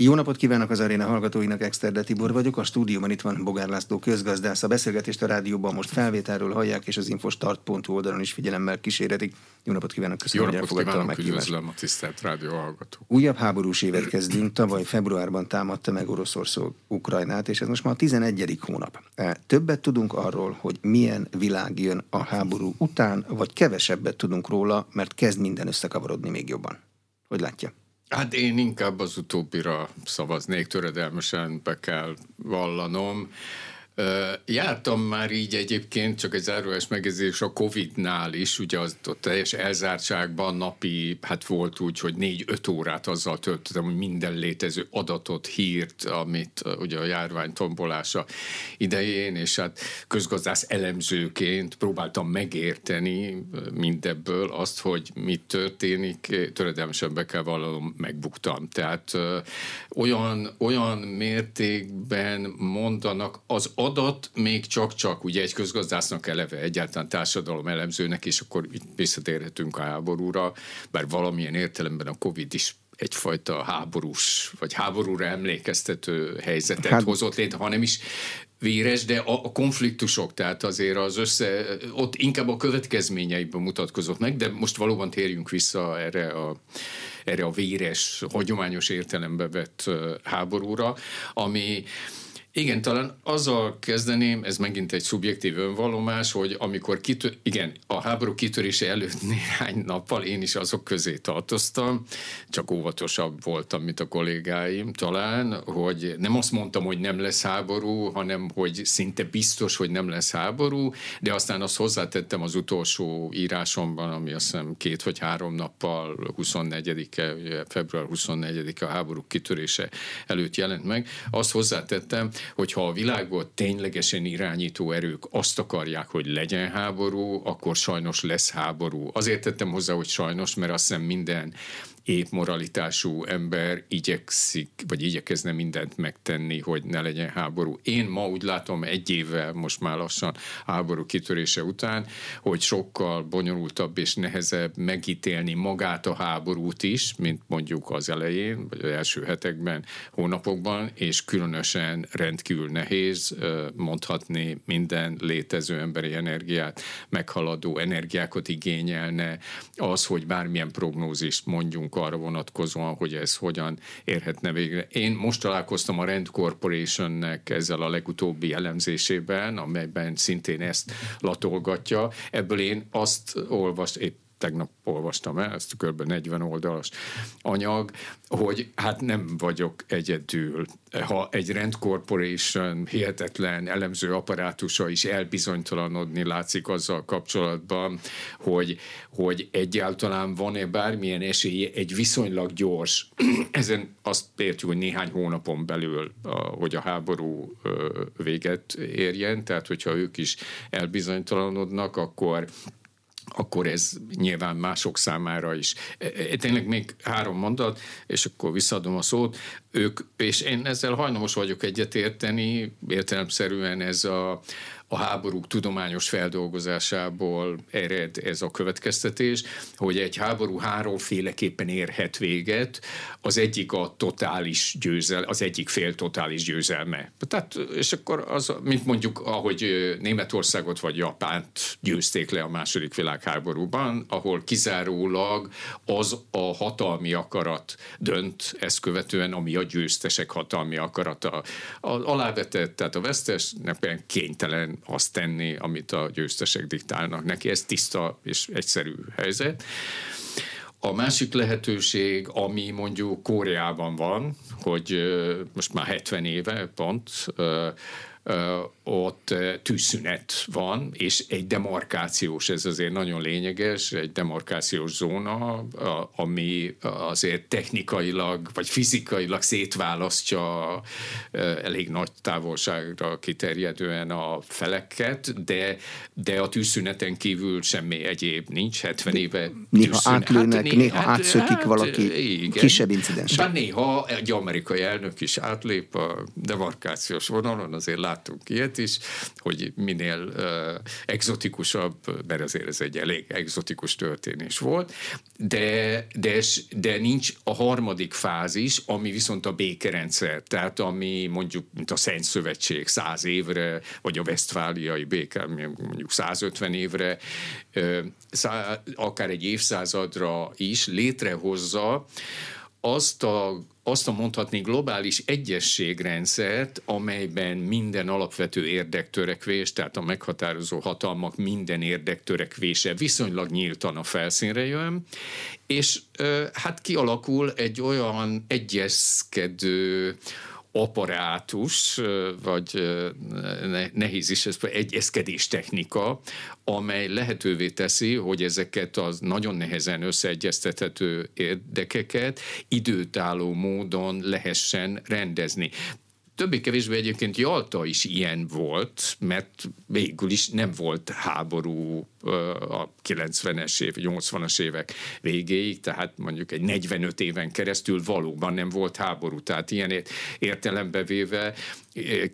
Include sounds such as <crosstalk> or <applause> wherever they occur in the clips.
Jó napot kívánok az aréna hallgatóinak, Exterde Tibor vagyok. A stúdióban itt van Bogár László közgazdász. A beszélgetést a rádióban most felvételről hallják, és az infostart.hu oldalon is figyelemmel kíséretik. Jó napot kívánok, köszönöm, Jó napot kívánok, üdvözlöm a tisztelt rádió hallgató. Újabb háborús évet kezdünk. Tavaly februárban támadta meg Oroszország Ukrajnát, és ez most már a 11. hónap. E, többet tudunk arról, hogy milyen világ jön a háború után, vagy kevesebbet tudunk róla, mert kezd minden összekavarodni még jobban. Hogy látja? Hát én inkább az utóbbira szavaznék, töredelmesen be kell vallanom. Jártam már így egyébként, csak egy záróes megjegyzés a Covid-nál is, ugye az ott teljes elzártságban napi, hát volt úgy, hogy négy-öt órát azzal töltöttem, hogy minden létező adatot, hírt, amit ugye a járvány tombolása idején, és hát közgazdász elemzőként próbáltam megérteni mindebből azt, hogy mit történik, töredelmesen be kell vallanom, megbuktam. Tehát olyan, olyan mértékben mondanak az adat még csak-csak ugye egy közgazdásznak eleve egyáltalán társadalom elemzőnek, és akkor visszatérhetünk a háborúra, bár valamilyen értelemben a Covid is egyfajta háborús, vagy háborúra emlékeztető helyzetet hát, hozott létre, hanem is véres, de a, a konfliktusok, tehát azért az össze, ott inkább a következményeiben mutatkozott meg, de most valóban térjünk vissza erre a, erre a véres, hagyományos értelembe vett háborúra, ami igen, talán azzal kezdeném, ez megint egy szubjektív önvallomás, hogy amikor kitör, igen, a háború kitörése előtt néhány nappal én is azok közé tartoztam, csak óvatosabb voltam, mint a kollégáim talán, hogy nem azt mondtam, hogy nem lesz háború, hanem hogy szinte biztos, hogy nem lesz háború, de aztán azt hozzátettem az utolsó írásomban, ami azt hiszem két vagy három nappal, 24-e, február 24-e a háború kitörése előtt jelent meg, azt hozzátettem, hogyha a világot ténylegesen irányító erők azt akarják, hogy legyen háború, akkor sajnos lesz háború. Azért tettem hozzá, hogy sajnos, mert azt hiszem minden épp moralitású ember igyekszik, vagy igyekezne mindent megtenni, hogy ne legyen háború. Én ma úgy látom egy évvel, most már lassan háború kitörése után, hogy sokkal bonyolultabb és nehezebb megítélni magát a háborút is, mint mondjuk az elején, vagy az első hetekben, hónapokban, és különösen rendkívül nehéz mondhatni minden létező emberi energiát, meghaladó energiákat igényelne, az, hogy bármilyen prognózist mondjunk arra vonatkozóan, hogy ez hogyan érhetne végre. Én most találkoztam a Rand Corporationnek ezzel a legutóbbi elemzésében, amelyben szintén ezt latolgatja. Ebből én azt olvast, épp tegnap olvastam el, ezt kb. 40 oldalas anyag, hogy hát nem vagyok egyedül. Ha egy Rand Corporation hihetetlen elemző apparátusa is elbizonytalanodni látszik azzal kapcsolatban, hogy, hogy egyáltalán van-e bármilyen esélye egy viszonylag gyors, <clears throat> ezen azt értjük, hogy néhány hónapon belül, hogy a háború véget érjen, tehát hogyha ők is elbizonytalanodnak, akkor akkor ez nyilván mások számára is. E, e, tényleg még három mondat, és akkor visszaadom a szót. Ők, és én ezzel hajlamos vagyok egyetérteni, értelemszerűen ez a, a háborúk tudományos feldolgozásából ered ez a következtetés, hogy egy háború háromféleképpen érhet véget. Az egyik a totális győzel, az egyik fél totális győzelme. Tehát, és akkor az, mint mondjuk, ahogy Németországot vagy Japánt győzték le a második világháborúban, ahol kizárólag az a hatalmi akarat dönt ezt követően, ami a győztesek hatalmi akarata alávetett, tehát a vesztesnek kénytelen azt tenni, amit a győztesek diktálnak neki. Ez tiszta és egyszerű helyzet. A másik lehetőség, ami mondjuk Koreában van, hogy most már 70 éve pont, ott tűzszünet van, és egy demarkációs, ez azért nagyon lényeges, egy demarkációs zóna, ami azért technikailag, vagy fizikailag szétválasztja elég nagy távolságra kiterjedően a feleket, de, de a tűzszüneten kívül semmi egyéb nincs, 70 éve Néha tűzszünet. átlőnek, hát, néha hát, átszökik hát, valaki, igen. kisebb incidens. Bár néha egy amerikai elnök is átlép a demarkációs vonalon, azért lát láttunk ilyet is, hogy minél exotikusabb, mert azért ez egy elég exotikus történés volt, de, de, de nincs a harmadik fázis, ami viszont a békerendszer, tehát ami mondjuk, mint a Szent Szövetség száz évre, vagy a Westfáliai béke, mondjuk 150 évre, akár egy évszázadra is létrehozza azt a azt a mondhatni globális egyességrendszert, amelyben minden alapvető érdektörekvés, tehát a meghatározó hatalmak minden érdektörekvése viszonylag nyíltan a felszínre jön, és hát kialakul egy olyan egyezkedő apparátus, vagy nehéz is, ez egyezkedés technika, amely lehetővé teszi, hogy ezeket az nagyon nehezen összeegyeztethető érdekeket időtálló módon lehessen rendezni többé-kevésbé egyébként Jalta is ilyen volt, mert végül is nem volt háború a 90-es év, 80-as évek végéig, tehát mondjuk egy 45 éven keresztül valóban nem volt háború. Tehát ilyen értelembe véve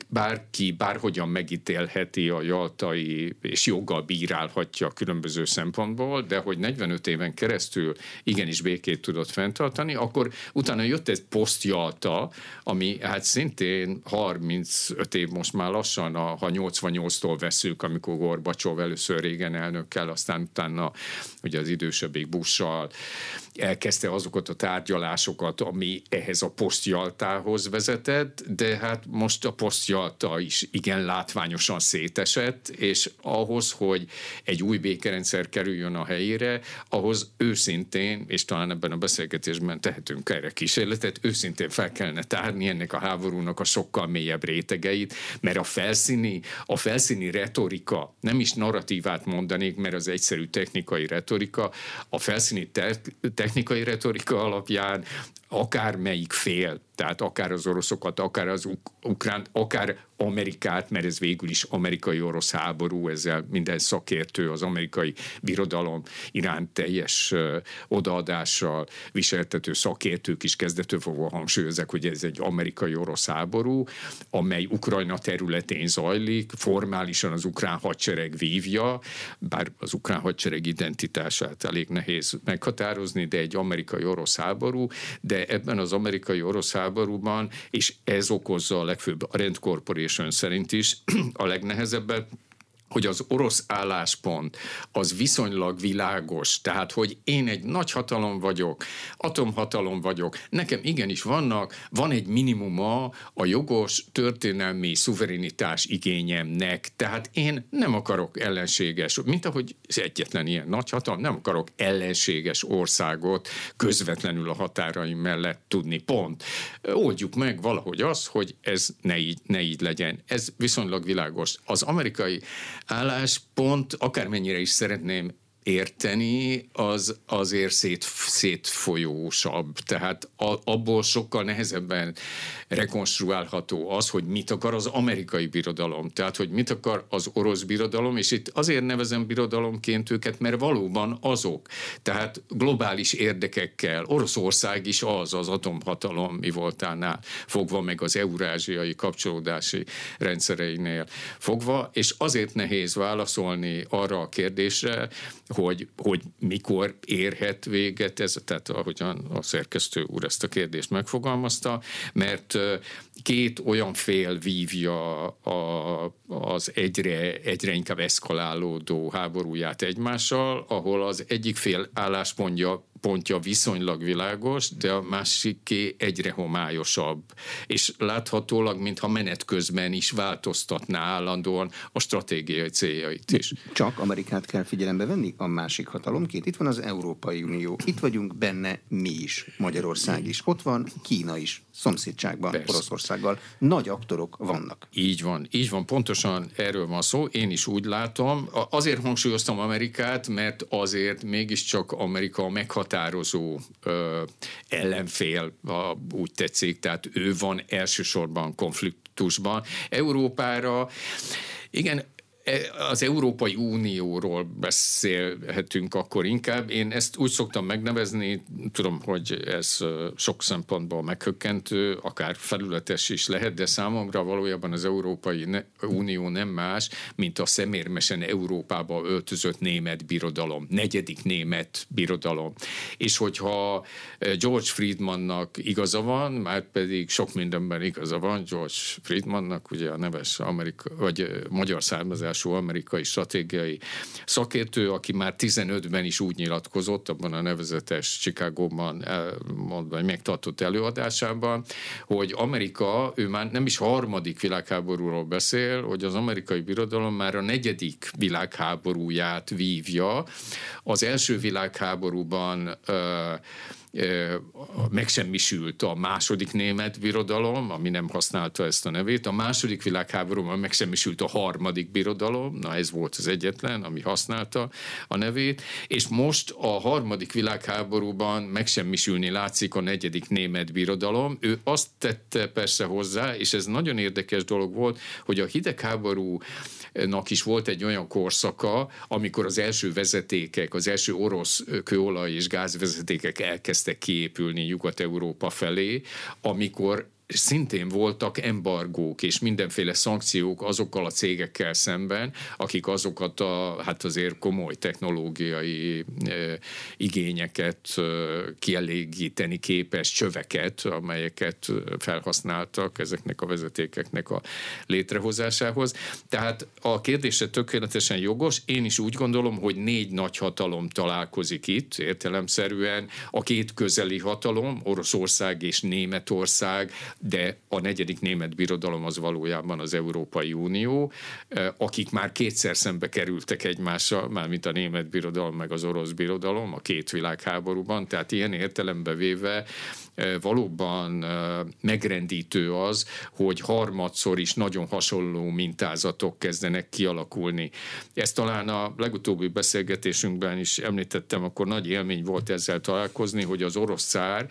bárki bárhogyan megítélheti a jaltai, és joggal bírálhatja különböző szempontból, de hogy 45 éven keresztül igenis békét tudott fenntartani, akkor utána jött egy posztjalta, ami hát szintén 35 év most már lassan, ha 88-tól veszük, amikor Gorbacsov először régen elnökkel, aztán utána ugye az idősebbik Bussal elkezdte azokat a tárgyalásokat, ami ehhez a posztjaltához vezetett, de hát most a posztjalta is igen látványosan szétesett, és ahhoz, hogy egy új békerendszer kerüljön a helyére, ahhoz őszintén, és talán ebben a beszélgetésben tehetünk erre kísérletet, őszintén fel kellene tárni ennek a háborúnak a sokkal mélyebb rétegeit, mert a felszíni, a felszíni retorika, nem is narratívát mondanék, mert az egyszerű technikai retorika, a felszíni te- technikai retorika alapján akármelyik fél, tehát akár az oroszokat, akár az uk- ukrán, akár Amerikát, mert ez végül is amerikai-orosz háború, ezzel minden szakértő az amerikai birodalom iránt teljes odaadással viseltető szakértők is kezdetől fogva hangsúlyozzák, hogy ez egy amerikai-orosz háború, amely Ukrajna területén zajlik, formálisan az ukrán hadsereg vívja, bár az ukrán hadsereg identitását elég nehéz meghatározni, de egy amerikai-orosz háború, de ebben az amerikai-orosz háborúban, és ez okozza a legfőbb a Rand Corporation szerint is <clears throat> a legnehezebbet, hogy az orosz álláspont az viszonylag világos, tehát hogy én egy nagy hatalom vagyok, atomhatalom vagyok, nekem igenis vannak, van egy minimuma a jogos történelmi szuverenitás igényemnek, tehát én nem akarok ellenséges, mint ahogy egyetlen ilyen nagy hatalom, nem akarok ellenséges országot közvetlenül a határaim mellett tudni, pont. Oldjuk meg valahogy azt, hogy ez ne így, ne így legyen. Ez viszonylag világos. Az amerikai álláspont, akármennyire is szeretném érteni, az azért szét, szétfolyósabb. Tehát a, abból sokkal nehezebben rekonstruálható az, hogy mit akar az amerikai birodalom, tehát hogy mit akar az orosz birodalom, és itt azért nevezem birodalomként őket, mert valóban azok. Tehát globális érdekekkel, Oroszország is az az atomhatalom mi voltánál fogva, meg az eurázsiai kapcsolódási rendszereinél fogva, és azért nehéz válaszolni arra a kérdésre, hogy, hogy mikor érhet véget ez, tehát ahogyan a szerkesztő úr ezt a kérdést megfogalmazta, mert két olyan fél vívja a, az egyre, egyre inkább eszkalálódó háborúját egymással, ahol az egyik fél álláspontja pontja viszonylag világos, de a másiké egyre homályosabb. És láthatólag, mintha menet közben is változtatná állandóan a stratégiai céljait is. Csak Amerikát kell figyelembe venni, a másik hatalomként. Itt van az Európai Unió, itt vagyunk benne mi is, Magyarország is. Ott van Kína is, szomszédságban, Persze. Oroszországgal. Nagy aktorok vannak. Így van, így van, pontosan erről van szó. Én is úgy látom. Azért hangsúlyoztam Amerikát, mert azért mégiscsak Amerika meghatározó meghatározó ö, ellenfél, ha úgy tetszik, tehát ő van elsősorban konfliktusban. Európára, igen, az Európai Unióról beszélhetünk akkor inkább. Én ezt úgy szoktam megnevezni, tudom, hogy ez sok szempontból meghökkentő, akár felületes is lehet, de számomra valójában az Európai Unió nem más, mint a szemérmesen Európába öltözött német birodalom, negyedik német birodalom. És hogyha George Friedmannak igaza van, már pedig sok mindenben igaza van George Friedmannak, ugye a neves amerika, vagy magyar származású amerikai stratégiai szakértő, aki már 15-ben is úgy nyilatkozott, abban a nevezetes Chicagóban mondva, megtartott előadásában, hogy Amerika, ő már nem is harmadik világháborúról beszél, hogy az amerikai birodalom már a negyedik világháborúját vívja. Az első világháborúban megsemmisült a második német birodalom, ami nem használta ezt a nevét, a második világháborúban megsemmisült a harmadik birodalom, na ez volt az egyetlen, ami használta a nevét, és most a harmadik világháborúban megsemmisülni látszik a negyedik német birodalom. Ő azt tette persze hozzá, és ez nagyon érdekes dolog volt, hogy a hidegháború nak is volt egy olyan korszaka, amikor az első vezetékek, az első orosz kőolaj és gázvezetékek elkezdtek kiépülni Nyugat-Európa felé, amikor szintén voltak embargók és mindenféle szankciók azokkal a cégekkel szemben, akik azokat a hát azért komoly technológiai e, igényeket e, kielégíteni képes csöveket, amelyeket felhasználtak ezeknek a vezetékeknek a létrehozásához. Tehát a kérdése tökéletesen jogos. Én is úgy gondolom, hogy négy nagy hatalom találkozik itt, értelemszerűen a két közeli hatalom, Oroszország és Németország, de a negyedik német birodalom az valójában az Európai Unió, akik már kétszer szembe kerültek egymással, mármint a német birodalom meg az orosz birodalom a két világháborúban, tehát ilyen értelembe véve valóban megrendítő az, hogy harmadszor is nagyon hasonló mintázatok kezdenek kialakulni. Ezt talán a legutóbbi beszélgetésünkben is említettem, akkor nagy élmény volt ezzel találkozni, hogy az orosz cár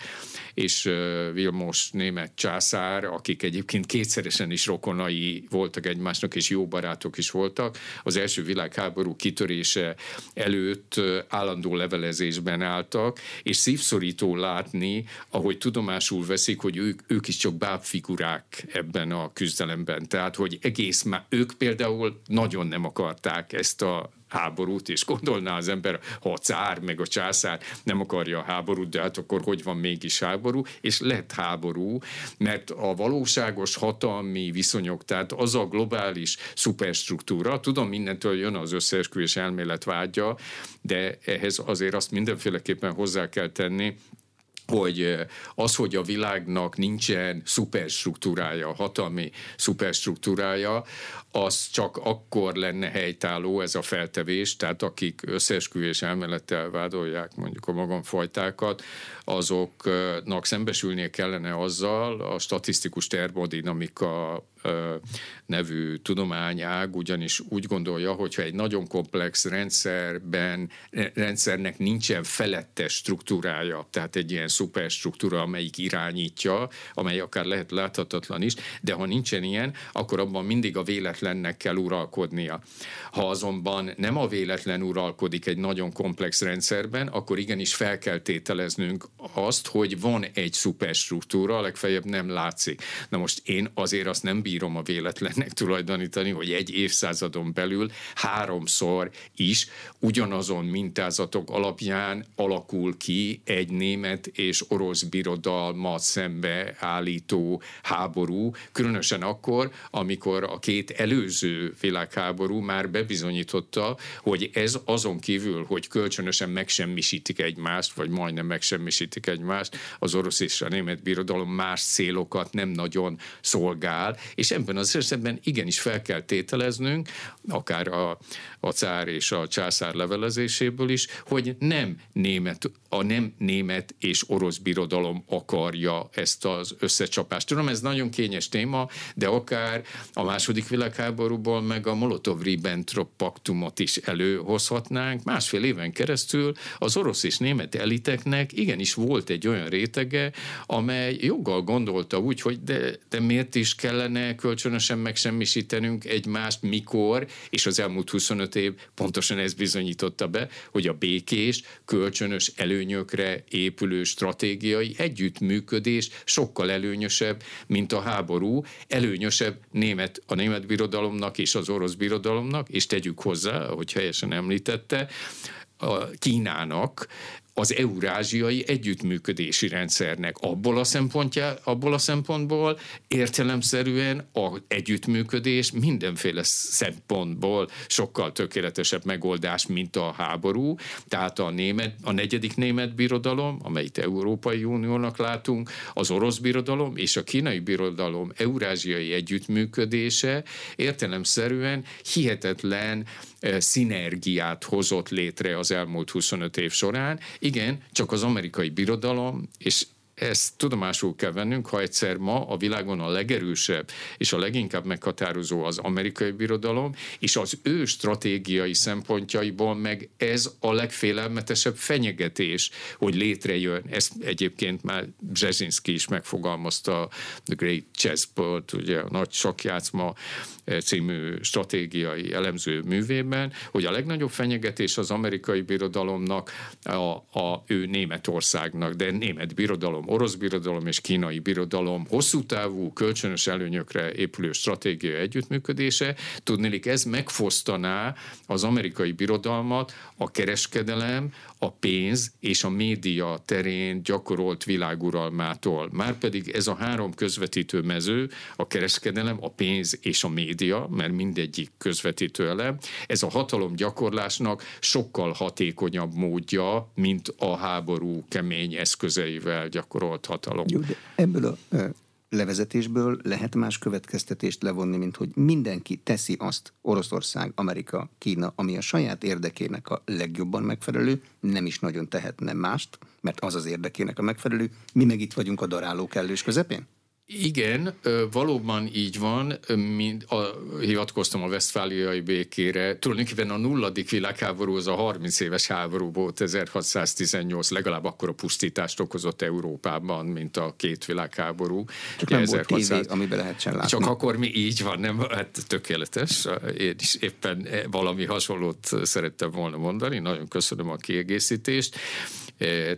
és Vilmos német császár, akik egyébként kétszeresen is rokonai voltak egymásnak, és jó barátok is voltak, az első világháború kitörése előtt állandó levelezésben álltak, és szívszorító látni, ahogy tudomásul veszik, hogy ők, ők is csak bábfigurák ebben a küzdelemben. Tehát, hogy egész már ők például nagyon nem akarták ezt a háborút, és gondolná az ember, ha a cár meg a császár nem akarja a háborút, de hát akkor hogy van mégis háború, és lett háború, mert a valóságos hatalmi viszonyok, tehát az a globális szuperstruktúra, tudom, mindentől jön az összeesküvés elmélet vágya, de ehhez azért azt mindenféleképpen hozzá kell tenni, hogy az, hogy a világnak nincsen szuperstruktúrája, hatalmi szuperstruktúrája, az csak akkor lenne helytálló ez a feltevés, tehát akik összeesküvés elmélettel vádolják mondjuk a magamfajtákat, azoknak szembesülnie kellene azzal a statisztikus termodinamika nevű tudományág ugyanis úgy gondolja, hogyha egy nagyon komplex rendszerben, rendszernek nincsen felettes struktúrája, tehát egy ilyen szuperstruktúra, amelyik irányítja, amely akár lehet láthatatlan is, de ha nincsen ilyen, akkor abban mindig a véletlennek kell uralkodnia. Ha azonban nem a véletlen uralkodik egy nagyon komplex rendszerben, akkor igenis fel kell tételeznünk azt, hogy van egy szuperstruktúra, legfeljebb nem látszik. Na most én azért azt nem bírom a véletlennek tulajdonítani, hogy egy évszázadon belül háromszor is ugyanazon mintázatok alapján alakul ki egy német és orosz birodalmat szembe állító háború, különösen akkor, amikor a két előző világháború már bebizonyította, hogy ez azon kívül, hogy kölcsönösen megsemmisítik egymást, vagy majdnem megsemmisítik egymást, az orosz és a német birodalom más célokat nem nagyon szolgál, ebben az esetben igenis fel kell tételeznünk, akár a, a cár és a császár levelezéséből is, hogy nem német, a nem német és orosz birodalom akarja ezt az összecsapást. Tudom, ez nagyon kényes téma, de akár a második világháborúból meg a Molotov-Ribbentrop paktumot is előhozhatnánk. Másfél éven keresztül az orosz és német eliteknek igenis volt egy olyan rétege, amely joggal gondolta úgy, hogy de, de miért is kellene kölcsönösen megsemmisítenünk egymást, mikor, és az elmúlt 25 év pontosan ez bizonyította be, hogy a békés, kölcsönös előnyökre épülő stratégiai együttműködés sokkal előnyösebb, mint a háború, előnyösebb német, a német birodalomnak és az orosz birodalomnak, és tegyük hozzá, ahogy helyesen említette, a Kínának az eurázsiai együttműködési rendszernek. Abból a, szempontja, abból a szempontból értelemszerűen a együttműködés mindenféle szempontból sokkal tökéletesebb megoldás, mint a háború. Tehát a, német, a negyedik német birodalom, amelyet Európai Uniónak látunk, az orosz birodalom és a kínai birodalom eurázsiai együttműködése értelemszerűen hihetetlen szinergiát hozott létre az elmúlt 25 év során. Igen, csak az amerikai birodalom és ezt tudomásul kell vennünk, ha egyszer ma a világon a legerősebb és a leginkább meghatározó az amerikai birodalom, és az ő stratégiai szempontjaiból meg ez a legfélelmetesebb fenyegetés, hogy létrejön. Ezt egyébként már Brzezinski is megfogalmazta The Great Chessboard, ugye a nagy sakjátszma című stratégiai elemző művében, hogy a legnagyobb fenyegetés az amerikai birodalomnak a, a ő Németországnak, de német birodalom orosz birodalom és kínai birodalom hosszú távú, kölcsönös előnyökre épülő stratégia együttműködése, tudnélik ez megfosztaná az amerikai birodalmat a kereskedelem, a pénz és a média terén gyakorolt világuralmától. Márpedig ez a három közvetítő mező, a kereskedelem, a pénz és a média, mert mindegyik közvetítő elem, ez a hatalom gyakorlásnak sokkal hatékonyabb módja, mint a háború kemény eszközeivel gyakorolt hatalom. Jó, de ebből a levezetésből lehet más következtetést levonni, mint hogy mindenki teszi azt, Oroszország, Amerika, Kína, ami a saját érdekének a legjobban megfelelő, nem is nagyon tehetne mást, mert az az érdekének a megfelelő, mi meg itt vagyunk a daráló kellős közepén? Igen, valóban így van, mint a, hivatkoztam a Westfáliai békére. Tulajdonképpen a nulladik világháború az a 30 éves háború volt, 1618, legalább akkor a pusztítást okozott Európában, mint a két világháború. Csak nem 1600... volt tévé, amiben lehetsen látni. Csak akkor mi így van, nem? Hát tökéletes. Én is éppen valami hasonlót szerettem volna mondani. Nagyon köszönöm a kiegészítést.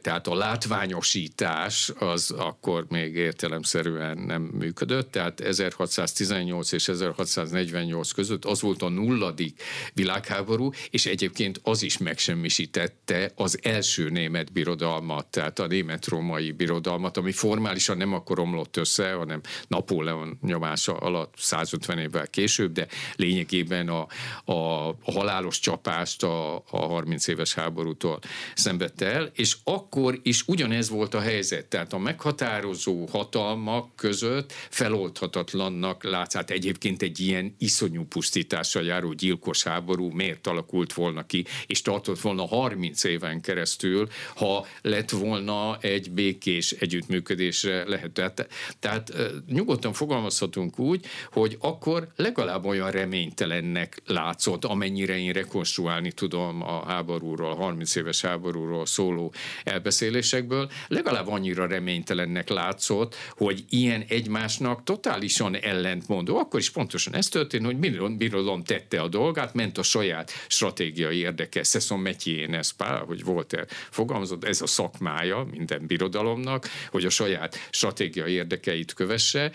Tehát a látványosítás az akkor még értelemszerűen nem működött, tehát 1618 és 1648 között az volt a nulladik világháború, és egyébként az is megsemmisítette az első német birodalmat, tehát a német-római birodalmat, ami formálisan nem akkor omlott össze, hanem Napóleon nyomása alatt 150 évvel később, de lényegében a, a, a halálos csapást a, a 30 éves háborútól szenvedte el, és akkor is ugyanez volt a helyzet, tehát a meghatározó hatalmak között feloldhatatlannak látszát egyébként egy ilyen iszonyú pusztítással járó gyilkos háború miért alakult volna ki, és tartott volna 30 éven keresztül, ha lett volna egy békés együttműködésre lehet. Tehát, tehát nyugodtan fogalmazhatunk úgy, hogy akkor legalább olyan reménytelennek látszott, amennyire én rekonstruálni tudom a háborúról, a 30 éves háborúról szóló elbeszélésekből, legalább annyira reménytelennek látszott, hogy ilyen egymásnak totálisan ellentmondó. Akkor is pontosan ez történt, hogy birodalom tette a dolgát, ment a saját stratégiai érdeke. Szeszon Metjén ez pár, hogy volt-e fogalmazott, ez a szakmája minden birodalomnak, hogy a saját stratégiai érdekeit kövesse,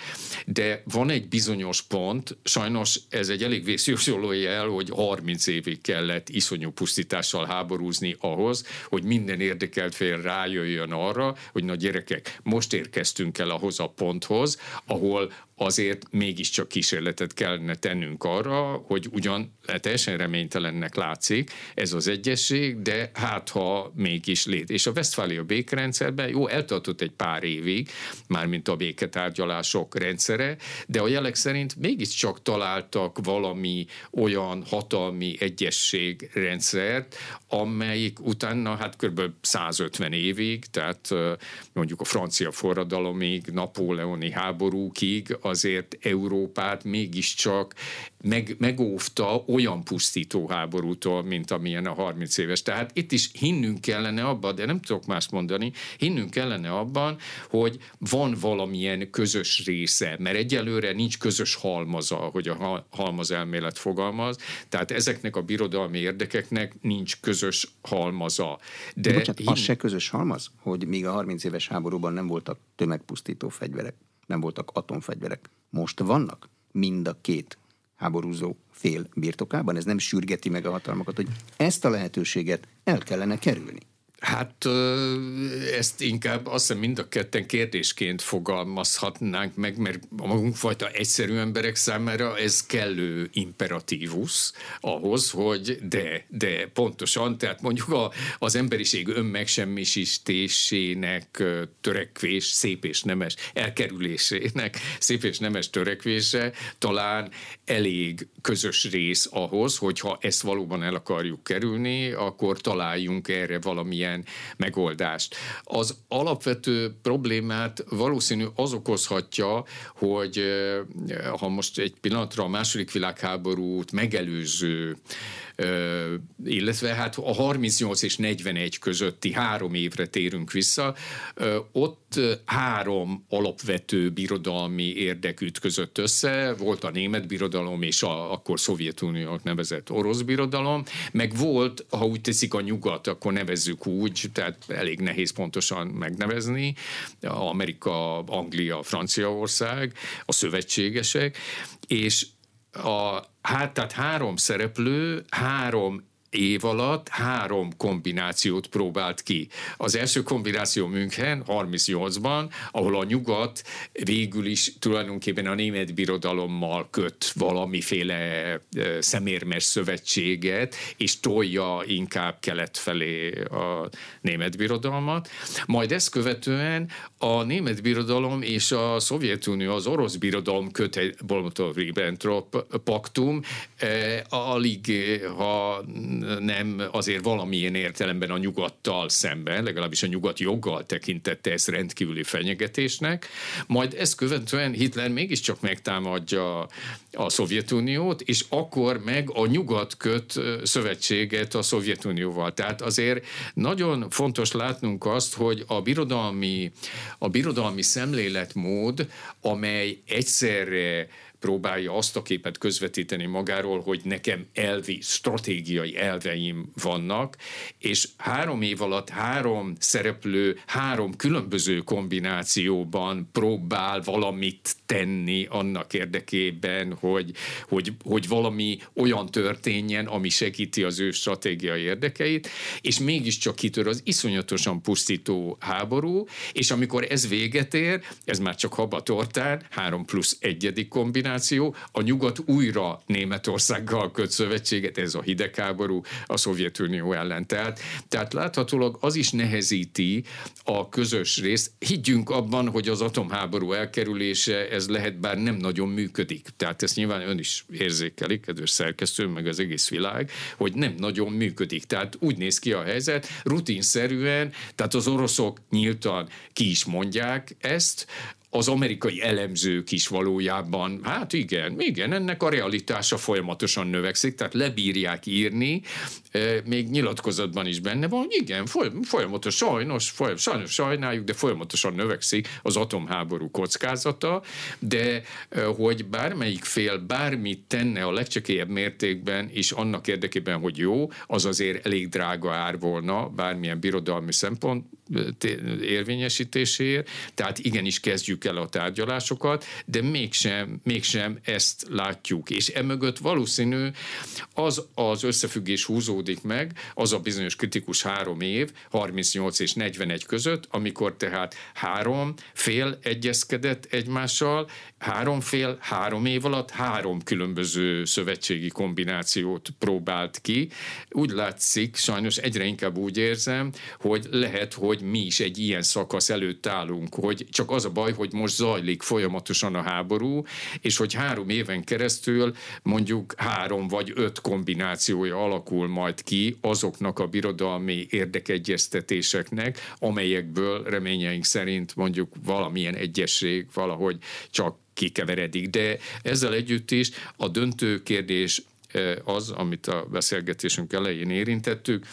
de van egy bizonyos pont, sajnos ez egy elég vészjósoló jel, hogy 30 évig kellett iszonyú pusztítással háborúzni ahhoz, hogy minden érdekelt fél rájöjjön arra, hogy na gyerekek, most érkeztünk el ahhoz a ponthoz, ahol azért mégiscsak kísérletet kellene tennünk arra, hogy ugyan teljesen reménytelennek látszik ez az egyesség, de hát ha mégis lét. És a Westfália békerendszerben jó, eltartott egy pár évig, mármint a béketárgyalások rendszere, de a jelek szerint mégiscsak találtak valami olyan hatalmi egyességrendszert, amelyik utána hát kb. 150 évig, tehát mondjuk a francia forradalomig, napóleoni háborúkig azért Európát mégiscsak meg, megóvta olyan pusztító háborútól, mint amilyen a 30 éves. Tehát itt is hinnünk kellene abban, de nem tudok más mondani, hinnünk kellene abban, hogy van valamilyen közös része, mert egyelőre nincs közös halmaza, hogy a halmaz elmélet fogalmaz, tehát ezeknek a birodalmi érdekeknek nincs közös halmaza. De, de bocsánat, hinn... az se közös halmaz, hogy míg a 30 éves háborúban nem voltak tömegpusztító fegyverek, nem voltak atomfegyverek, most vannak mind a két háborúzó fél birtokában? Ez nem sürgeti meg a hatalmakat, hogy ezt a lehetőséget el kellene kerülni? Hát ezt inkább azt hiszem mind a ketten kérdésként fogalmazhatnánk meg, mert a magunkfajta egyszerű emberek számára ez kellő imperatívus ahhoz, hogy de, de pontosan, tehát mondjuk a, az emberiség önmegsemmisítésének törekvés, szép és nemes elkerülésének szép és nemes törekvése talán elég közös rész ahhoz, hogyha ezt valóban el akarjuk kerülni, akkor találjunk erre valamilyen valamilyen megoldást. Az alapvető problémát valószínű az okozhatja, hogy ha most egy pillanatra a második világháborút megelőző illetve hát a 38 és 41 közötti három évre térünk vissza, ott három alapvető birodalmi érdek ütközött össze, volt a német birodalom és a akkor Szovjetuniónak nevezett orosz birodalom, meg volt, ha úgy teszik a nyugat, akkor nevezzük úgy, tehát elég nehéz pontosan megnevezni, Amerika, Anglia, Franciaország, a szövetségesek, és a, hát tehát három szereplő, három év alatt három kombinációt próbált ki. Az első kombináció München 38-ban, ahol a nyugat végül is tulajdonképpen a német birodalommal köt valamiféle szemérmes szövetséget, és tolja inkább kelet felé a német birodalmat. Majd ezt követően a német birodalom és a Szovjetunió, az orosz birodalom köt egy Molotov-Ribbentrop paktum, alig, ha nem azért valamilyen értelemben a nyugattal szemben, legalábbis a nyugat joggal tekintette ezt rendkívüli fenyegetésnek, majd ezt követően Hitler mégiscsak megtámadja a Szovjetuniót, és akkor meg a nyugat köt szövetséget a Szovjetunióval. Tehát azért nagyon fontos látnunk azt, hogy a birodalmi, a birodalmi szemléletmód, amely egyszerre próbálja azt a képet közvetíteni magáról, hogy nekem elvi, stratégiai elveim vannak, és három év alatt három szereplő, három különböző kombinációban próbál valamit tenni annak érdekében, hogy, hogy, hogy valami olyan történjen, ami segíti az ő stratégiai érdekeit, és mégiscsak kitör az iszonyatosan pusztító háború, és amikor ez véget ér, ez már csak haba tortán, három plusz egyedik kombináció, kombináció, a nyugat újra Németországgal köt szövetséget, ez a hidegháború a Szovjetunió ellen. Tehát, tehát láthatólag az is nehezíti a közös részt. Higgyünk abban, hogy az atomháború elkerülése ez lehet, bár nem nagyon működik. Tehát ezt nyilván ön is érzékeli, kedves szerkesztő, meg az egész világ, hogy nem nagyon működik. Tehát úgy néz ki a helyzet, rutinszerűen, tehát az oroszok nyíltan ki is mondják ezt, az amerikai elemzők is valójában, hát igen, igen, ennek a realitása folyamatosan növekszik, tehát lebírják írni, még nyilatkozatban is benne van, igen, folyamatos, sajnos, sajnos sajnáljuk, de folyamatosan növekszik az atomháború kockázata, de hogy bármelyik fél bármit tenne a legcsekélyebb mértékben, és annak érdekében, hogy jó, az azért elég drága ár volna bármilyen birodalmi szempont érvényesítéséért, tehát igenis kezdjük el a tárgyalásokat, de mégsem, mégsem ezt látjuk. És emögött valószínű az az összefüggés húzódik, húzódik meg az a bizonyos kritikus három év, 38 és 41 között, amikor tehát három fél egyezkedett egymással, három fél három év alatt három különböző szövetségi kombinációt próbált ki. Úgy látszik, sajnos egyre inkább úgy érzem, hogy lehet, hogy mi is egy ilyen szakasz előtt állunk, hogy csak az a baj, hogy most zajlik folyamatosan a háború, és hogy három éven keresztül mondjuk három vagy öt kombinációja alakul majd ki azoknak a birodalmi érdekegyeztetéseknek, amelyekből reményeink szerint mondjuk valamilyen egyesség valahogy csak kikeveredik. De ezzel együtt is a döntő kérdés eh, az, amit a beszélgetésünk elején érintettük,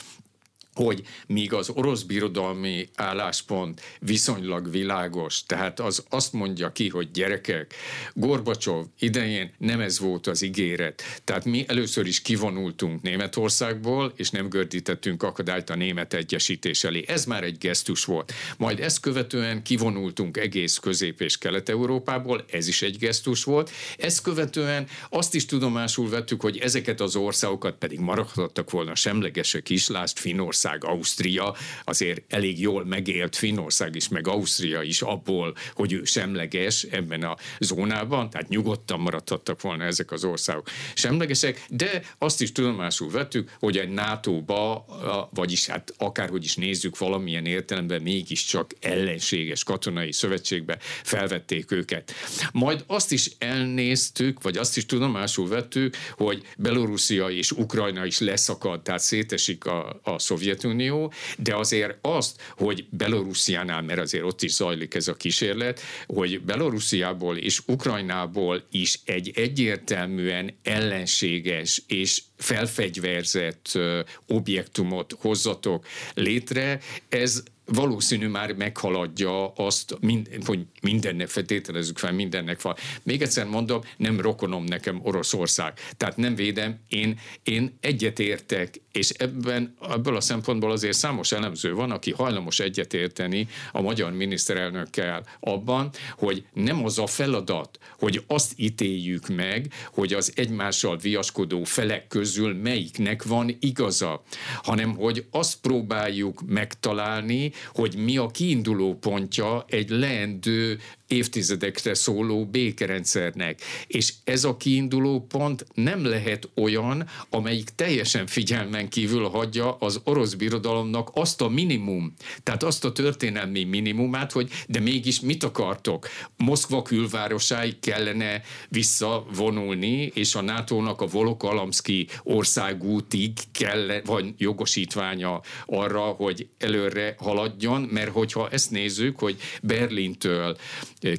hogy míg az orosz birodalmi álláspont viszonylag világos, tehát az azt mondja ki, hogy gyerekek, Gorbacsov idején nem ez volt az ígéret. Tehát mi először is kivonultunk Németországból, és nem gördítettünk akadályt a német egyesítés elé. Ez már egy gesztus volt. Majd ezt követően kivonultunk egész Közép- és Kelet-Európából, ez is egy gesztus volt. Ezt követően azt is tudomásul vettük, hogy ezeket az országokat pedig maradhattak volna semlegesek is, lásd Finország, Finnország, Ausztria, azért elég jól megélt Finnország is, meg Ausztria is abból, hogy ő semleges ebben a zónában, tehát nyugodtan maradhattak volna ezek az országok semlegesek, de azt is tudomásul vettük, hogy egy NATO-ba, vagyis hát akárhogy is nézzük valamilyen értelemben mégiscsak ellenséges katonai szövetségbe felvették őket. Majd azt is elnéztük, vagy azt is tudomásul vettük, hogy Belorusszia és Ukrajna is leszakad, tehát szétesik a, a szovjet Szovjetunió, de azért azt, hogy Belorussziánál, mert azért ott is zajlik ez a kísérlet, hogy Belorussziából és Ukrajnából is egy egyértelműen ellenséges és felfegyverzett objektumot hozzatok létre, ez valószínű már meghaladja azt, mind, hogy mindennek feltételezzük fel, mindennek van. Még egyszer mondom, nem rokonom nekem Oroszország. Tehát nem védem, én, én egyetértek, és ebben, ebből a szempontból azért számos elemző van, aki hajlamos egyetérteni a magyar miniszterelnökkel abban, hogy nem az a feladat, hogy azt ítéljük meg, hogy az egymással viaskodó felek közül melyiknek van igaza, hanem hogy azt próbáljuk megtalálni, hogy mi a kiinduló pontja egy leendő évtizedekre szóló békerendszernek. És ez a kiinduló pont nem lehet olyan, amelyik teljesen figyelmen kívül hagyja az orosz birodalomnak azt a minimum, tehát azt a történelmi minimumát, hogy de mégis mit akartok? Moszkva külvárosáig kellene visszavonulni, és a NATO-nak a Volokalamszki országútig kell, vagy jogosítványa arra, hogy előre haladjon, mert hogyha ezt nézzük, hogy Berlintől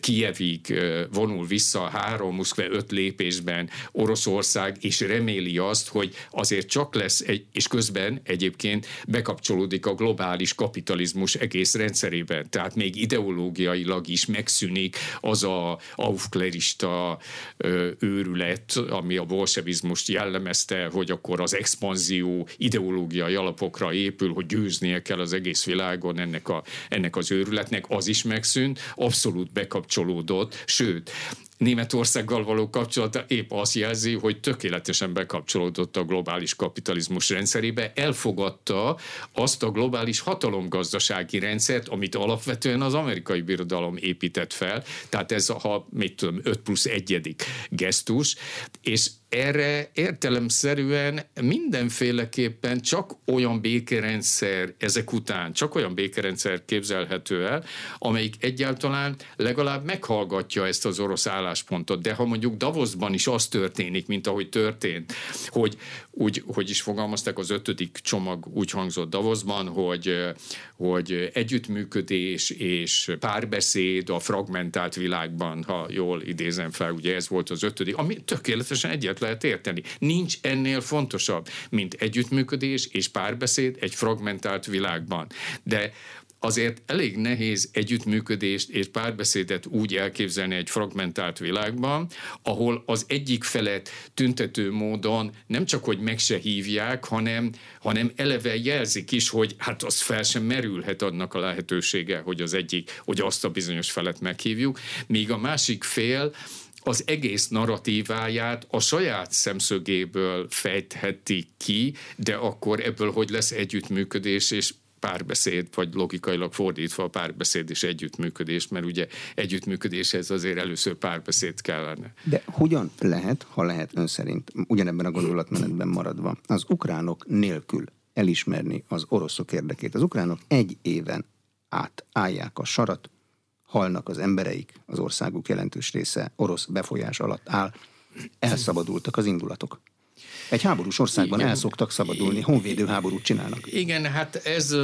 Kijevig vonul vissza három, Moszkva öt lépésben Oroszország, és reméli azt, hogy azért csak lesz, egy, és közben egyébként bekapcsolódik a globális kapitalizmus egész rendszerében. Tehát még ideológiailag is megszűnik az a aufklerista őrület, ami a bolsevizmust jellemezte, hogy akkor az expanzió ideológiai alapokra épül, hogy győznie kell az egész világon ennek, a, ennek az őrületnek, az is megszűnt, abszolút be bekapcsolódott, sőt, Németországgal való kapcsolata épp azt jelzi, hogy tökéletesen bekapcsolódott a globális kapitalizmus rendszerébe, elfogadta azt a globális hatalomgazdasági rendszert, amit alapvetően az amerikai birodalom épített fel, tehát ez a, ha mit tudom, 5 plusz egyedik gesztus, és erre értelemszerűen mindenféleképpen csak olyan békerendszer ezek után, csak olyan békerendszer képzelhető el, amelyik egyáltalán legalább meghallgatja ezt az orosz álláspontot. De ha mondjuk Davosban is az történik, mint ahogy történt, hogy úgy, hogy is fogalmazták, az ötödik csomag úgy hangzott Davosban, hogy, hogy együttműködés és párbeszéd a fragmentált világban, ha jól idézem fel, ugye ez volt az ötödik, ami tökéletesen egyet lehet érteni. Nincs ennél fontosabb, mint együttműködés és párbeszéd egy fragmentált világban. De azért elég nehéz együttműködést és párbeszédet úgy elképzelni egy fragmentált világban, ahol az egyik felet tüntető módon nem csak, hogy meg se hívják, hanem, hanem eleve jelzik is, hogy hát az fel sem merülhet annak a lehetősége, hogy az egyik, hogy azt a bizonyos felet meghívjuk, míg a másik fél az egész narratíváját a saját szemszögéből fejtheti ki, de akkor ebből hogy lesz együttműködés, és párbeszéd, vagy logikailag fordítva a párbeszéd és együttműködés, mert ugye együttműködéshez azért először párbeszéd kellene. De hogyan lehet, ha lehet ön szerint, ugyanebben a gondolatmenetben maradva, az ukránok nélkül elismerni az oroszok érdekét? Az ukránok egy éven át állják a sarat, halnak az embereik, az országuk jelentős része orosz befolyás alatt áll, elszabadultak az indulatok. Egy háborús országban el szoktak szabadulni, honvédő háborút csinálnak. Igen, hát ez,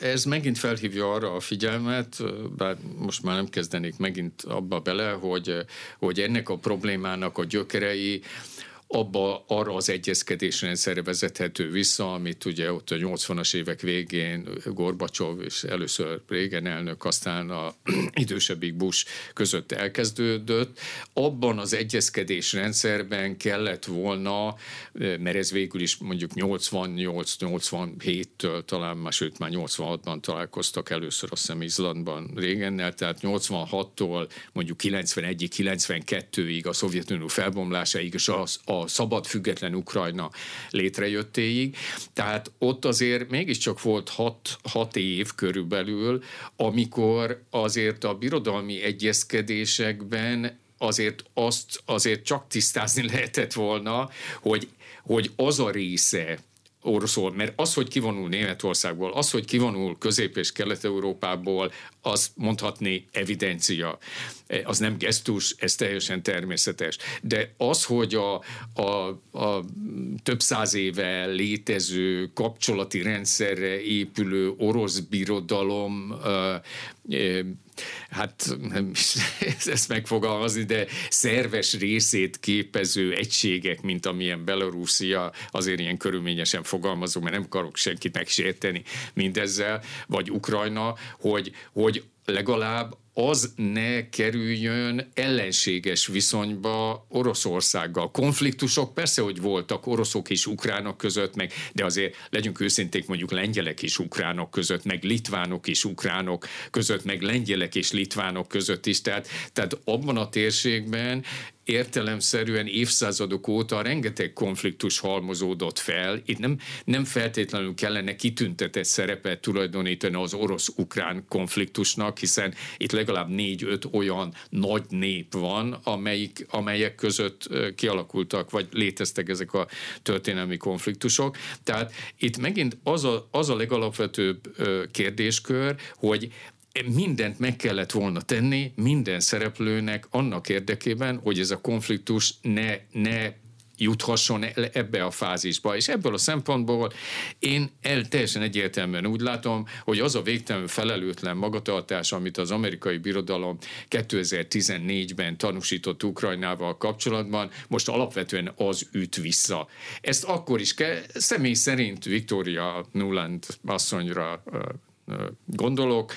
ez megint felhívja arra a figyelmet, bár most már nem kezdenék megint abba bele, hogy, hogy ennek a problémának a gyökerei abba arra az egyezkedésrendszerre vezethető vissza, amit ugye ott a 80-as évek végén Gorbacsov és először régen elnök, aztán a <clears throat> idősebbik Bush között elkezdődött. Abban az egyezkedésrendszerben kellett volna, mert ez végül is mondjuk 88-87-től talán, már sőt már 86-ban találkoztak először a hiszem Izlandban régennel, tehát 86-tól mondjuk 91-92-ig a Szovjetunió felbomlásáig és az, a szabad, független Ukrajna létrejöttéig. Tehát ott azért mégiscsak volt hat, hat év körülbelül, amikor azért a birodalmi egyezkedésekben azért azt azért csak tisztázni <laughs> lehetett volna, hogy, hogy az a része Oroszország, mert az, hogy kivonul Németországból, az, hogy kivonul Közép- és Kelet-Európából, az mondhatni evidencia. Az nem gesztus, ez teljesen természetes. De az, hogy a, a, a több száz éve létező kapcsolati rendszerre épülő orosz birodalom hát nem is <laughs> ezt megfogalmazni, de szerves részét képező egységek, mint amilyen Belarúszia, azért ilyen körülményesen fogalmazom, mert nem akarok senkit megsérteni mindezzel, vagy Ukrajna, hogy, hogy legalább az ne kerüljön ellenséges viszonyba Oroszországgal. Konfliktusok persze, hogy voltak oroszok és ukránok között, meg, de azért legyünk őszinték mondjuk lengyelek és ukránok között, meg litvánok és ukránok között, meg lengyelek és litvánok között is. Tehát, tehát abban a térségben értelemszerűen évszázadok óta rengeteg konfliktus halmozódott fel. Itt nem, nem feltétlenül kellene kitüntetett szerepet tulajdonítani az orosz-ukrán konfliktusnak, hiszen itt legalább négy-öt olyan nagy nép van, amelyik, amelyek között kialakultak, vagy léteztek ezek a történelmi konfliktusok. Tehát itt megint az a, az a legalapvetőbb kérdéskör, hogy mindent meg kellett volna tenni minden szereplőnek annak érdekében, hogy ez a konfliktus ne, ne juthasson ebbe a fázisba. És ebből a szempontból én el teljesen egyértelműen úgy látom, hogy az a végtelenül felelőtlen magatartás, amit az amerikai birodalom 2014-ben tanúsított Ukrajnával kapcsolatban, most alapvetően az üt vissza. Ezt akkor is kell, személy szerint Victoria Nuland asszonyra gondolok,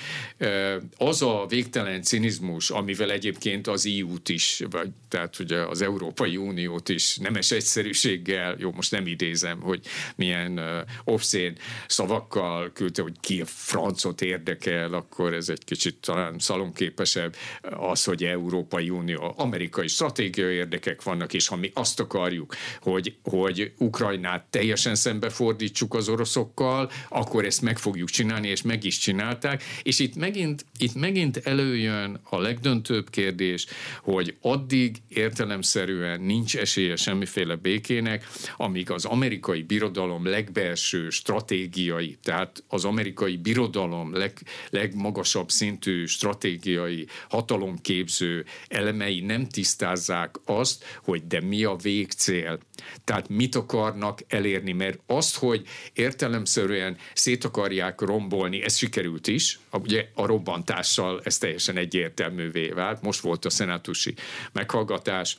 az a végtelen cinizmus, amivel egyébként az EU-t is, vagy tehát ugye az Európai Uniót is nemes egyszerűséggel, jó, most nem idézem, hogy milyen obszén szavakkal küldte, hogy ki a francot érdekel, akkor ez egy kicsit talán szalonképesebb. Az, hogy Európai Unió, amerikai stratégiai érdekek vannak, és ha mi azt akarjuk, hogy, hogy Ukrajnát teljesen szembefordítsuk az oroszokkal, akkor ezt meg fogjuk csinálni, és meg meg is csinálták, és itt megint, itt megint előjön a legdöntőbb kérdés, hogy addig értelemszerűen nincs esélye semmiféle békének, amíg az amerikai birodalom legbelső stratégiai, tehát az amerikai birodalom leg, legmagasabb szintű stratégiai hatalomképző elemei nem tisztázzák azt, hogy de mi a végcél. Tehát mit akarnak elérni, mert azt, hogy értelemszerűen szét akarják rombolni, ez sikerült is, ugye a robbantással ez teljesen egyértelművé vált, most volt a szenátusi meghallgatás,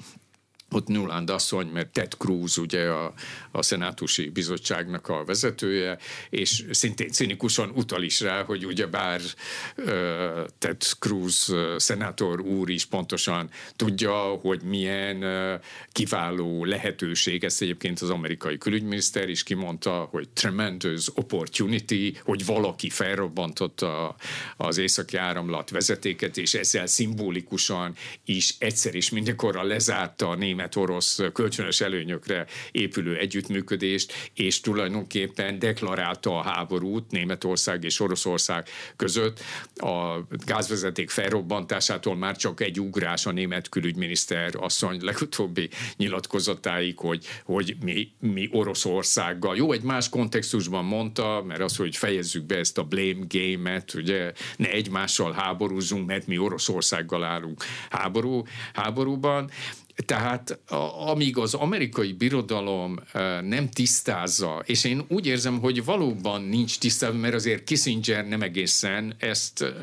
ott Nuland asszony, mert Ted Cruz ugye a, a szenátusi bizottságnak a vezetője, és szintén cinikusan utal is rá, hogy ugye bár uh, Ted Cruz uh, szenátor úr is pontosan tudja, hogy milyen uh, kiváló lehetőség, ezt egyébként az amerikai külügyminiszter is kimondta, hogy tremendous opportunity, hogy valaki felrobbantotta az északi áramlat vezetéket, és ezzel szimbolikusan is egyszer is mindenkorra lezárta a német német-orosz kölcsönös előnyökre épülő együttműködést, és tulajdonképpen deklarálta a háborút Németország és Oroszország között. A gázvezeték felrobbantásától már csak egy ugrás a német külügyminiszter asszony legutóbbi nyilatkozatáig, hogy, hogy mi, mi Oroszországgal. Jó, egy más kontextusban mondta, mert az, hogy fejezzük be ezt a blame game-et, ugye ne egymással háborúzunk, mert mi Oroszországgal állunk háború, háborúban, tehát amíg az amerikai birodalom nem tisztázza, és én úgy érzem, hogy valóban nincs tisztázva, mert azért Kissinger nem egészen ezt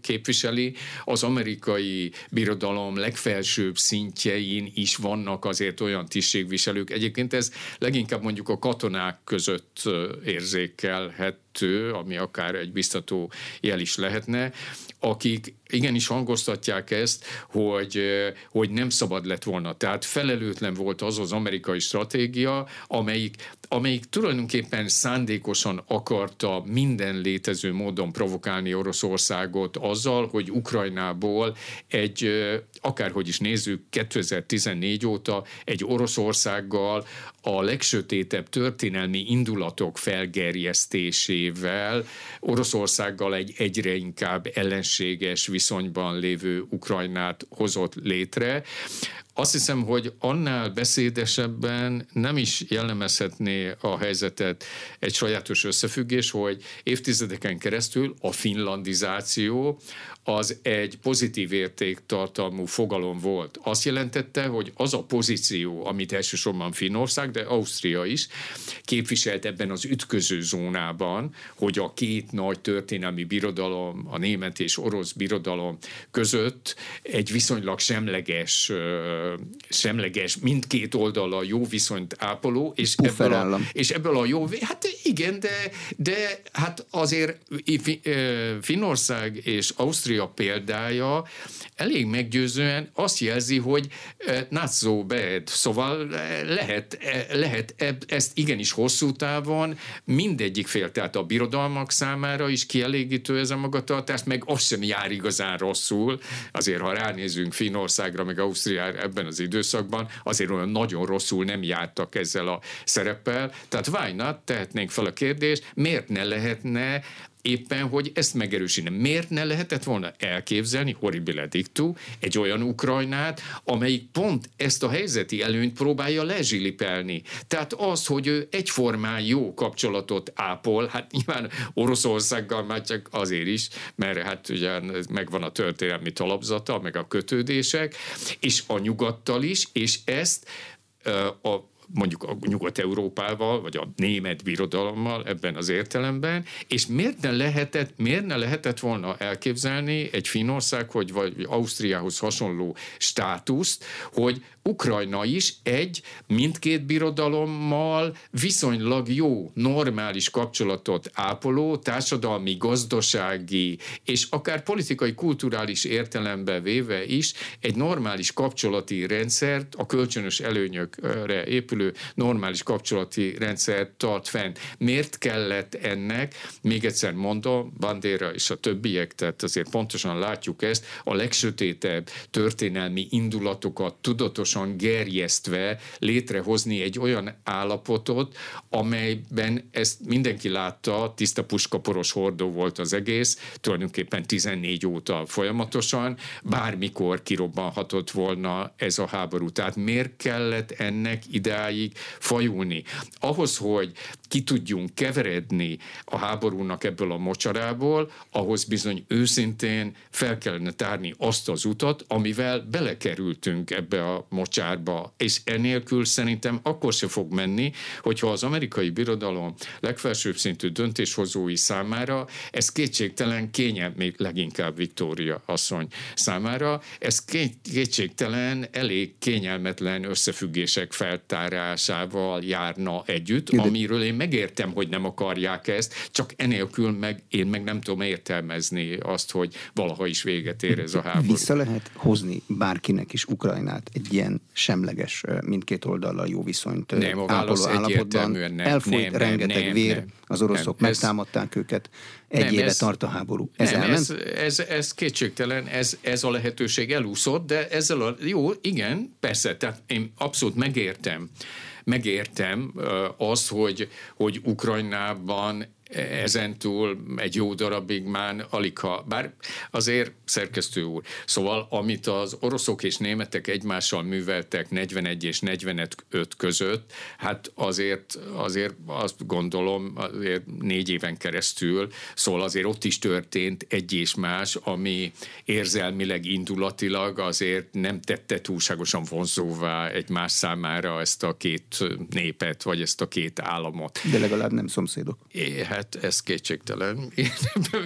képviseli, az amerikai birodalom legfelsőbb szintjein is vannak azért olyan tisztségviselők. Egyébként ez leginkább mondjuk a katonák között érzékelhető, ami akár egy biztató jel is lehetne, akik igenis hangoztatják ezt, hogy, hogy nem szabad lett volna. Tehát felelőtlen volt az az amerikai stratégia, amelyik, amelyik tulajdonképpen szándékosan akarta minden létező módon provokálni Oroszországot azzal, hogy Ukrajnából egy, akárhogy is nézzük, 2014 óta egy Oroszországgal a legsötétebb történelmi indulatok felgerjesztésével, Oroszországgal egy egyre inkább ellenséges viszonyban lévő Ukrajnát hozott létre. Azt hiszem, hogy annál beszédesebben nem is jellemezhetné a helyzetet egy sajátos összefüggés, hogy évtizedeken keresztül a finlandizáció az egy pozitív értéktartalmú fogalom volt. Azt jelentette, hogy az a pozíció, amit elsősorban Finnország, de Ausztria is képviselt ebben az ütköző zónában, hogy a két nagy történelmi birodalom, a német és orosz birodalom között egy viszonylag semleges semleges, mindkét oldala jó viszonyt ápoló, és ebből, a, és ebből a jó, hát igen, de, de hát azért Finnország és Ausztria példája elég meggyőzően azt jelzi, hogy not so bad, szóval lehet, lehet ezt igenis hosszú távon mindegyik fél, tehát a birodalmak számára is kielégítő ez a magatartás, meg az sem jár igazán rosszul, azért ha ránézünk Finnországra, meg Ausztriára ebben az időszakban, azért olyan nagyon rosszul nem jártak ezzel a szereppel. Tehát why not? Tehetnénk fel a kérdést, miért ne lehetne éppen, hogy ezt megerősíteni. Miért ne lehetett volna elképzelni, horribile dictu, egy olyan Ukrajnát, amelyik pont ezt a helyzeti előnyt próbálja lezsilipelni. Tehát az, hogy ő egyformán jó kapcsolatot ápol, hát nyilván Oroszországgal már csak azért is, mert hát ugye megvan a történelmi talapzata, meg a kötődések, és a nyugattal is, és ezt a mondjuk a Nyugat-Európával, vagy a német birodalommal ebben az értelemben, és miért ne lehetett, miért ne lehetett volna elképzelni egy Finnország, hogy vagy Ausztriához hasonló státuszt, hogy Ukrajna is egy mindkét birodalommal viszonylag jó, normális kapcsolatot ápoló, társadalmi, gazdasági és akár politikai, kulturális értelembe véve is egy normális kapcsolati rendszert, a kölcsönös előnyökre épülő normális kapcsolati rendszert tart fenn. Miért kellett ennek, még egyszer mondom, Bandera és a többiek, tehát azért pontosan látjuk ezt, a legsötétebb történelmi indulatokat tudatosan tudatosan gerjesztve létrehozni egy olyan állapotot, amelyben ezt mindenki látta, tiszta puskaporos hordó volt az egész, tulajdonképpen 14 óta folyamatosan, bármikor kirobbanhatott volna ez a háború. Tehát miért kellett ennek odáig fajulni. Ahhoz, hogy ki tudjunk keveredni a háborúnak ebből a mocsarából, ahhoz bizony őszintén fel kellene tárni azt az utat, amivel belekerültünk ebbe a mocsárba, és enélkül szerintem akkor se fog menni, hogyha az amerikai birodalom legfelsőbb szintű döntéshozói számára ez kétségtelen kényelm, még leginkább Viktória asszony számára, ez kétségtelen elég kényelmetlen összefüggések feltárásával járna együtt, De... amiről én megértem, hogy nem akarják ezt, csak enélkül meg én meg nem tudom értelmezni azt, hogy valaha is véget ér ez a háború. Vissza lehet hozni bárkinek is Ukrajnát egy ilyen semleges, mindkét oldallal jó viszonyt nem, válasz állapotban. Nem, Elfolyt nem, rengeteg nem, vér, nem, az oroszok nem, megtámadták ez, őket, egy nem, éve ez, tart a háború. Ez nem, ez, ez, ez kétségtelen, ez, ez a lehetőség elúszott, de ezzel a, jó, igen, persze, tehát én abszolút megértem, megértem az, hogy, hogy Ukrajnában ezentúl egy jó darabig már alig ha, bár azért szerkesztő úr, szóval amit az oroszok és németek egymással műveltek 41 és 45 között, hát azért, azért azt gondolom, azért négy éven keresztül, szóval azért ott is történt egy és más, ami érzelmileg, indulatilag azért nem tette túlságosan vonzóvá egy más számára ezt a két népet, vagy ezt a két államot. De legalább nem szomszédok. É, hát ez kétségtelen.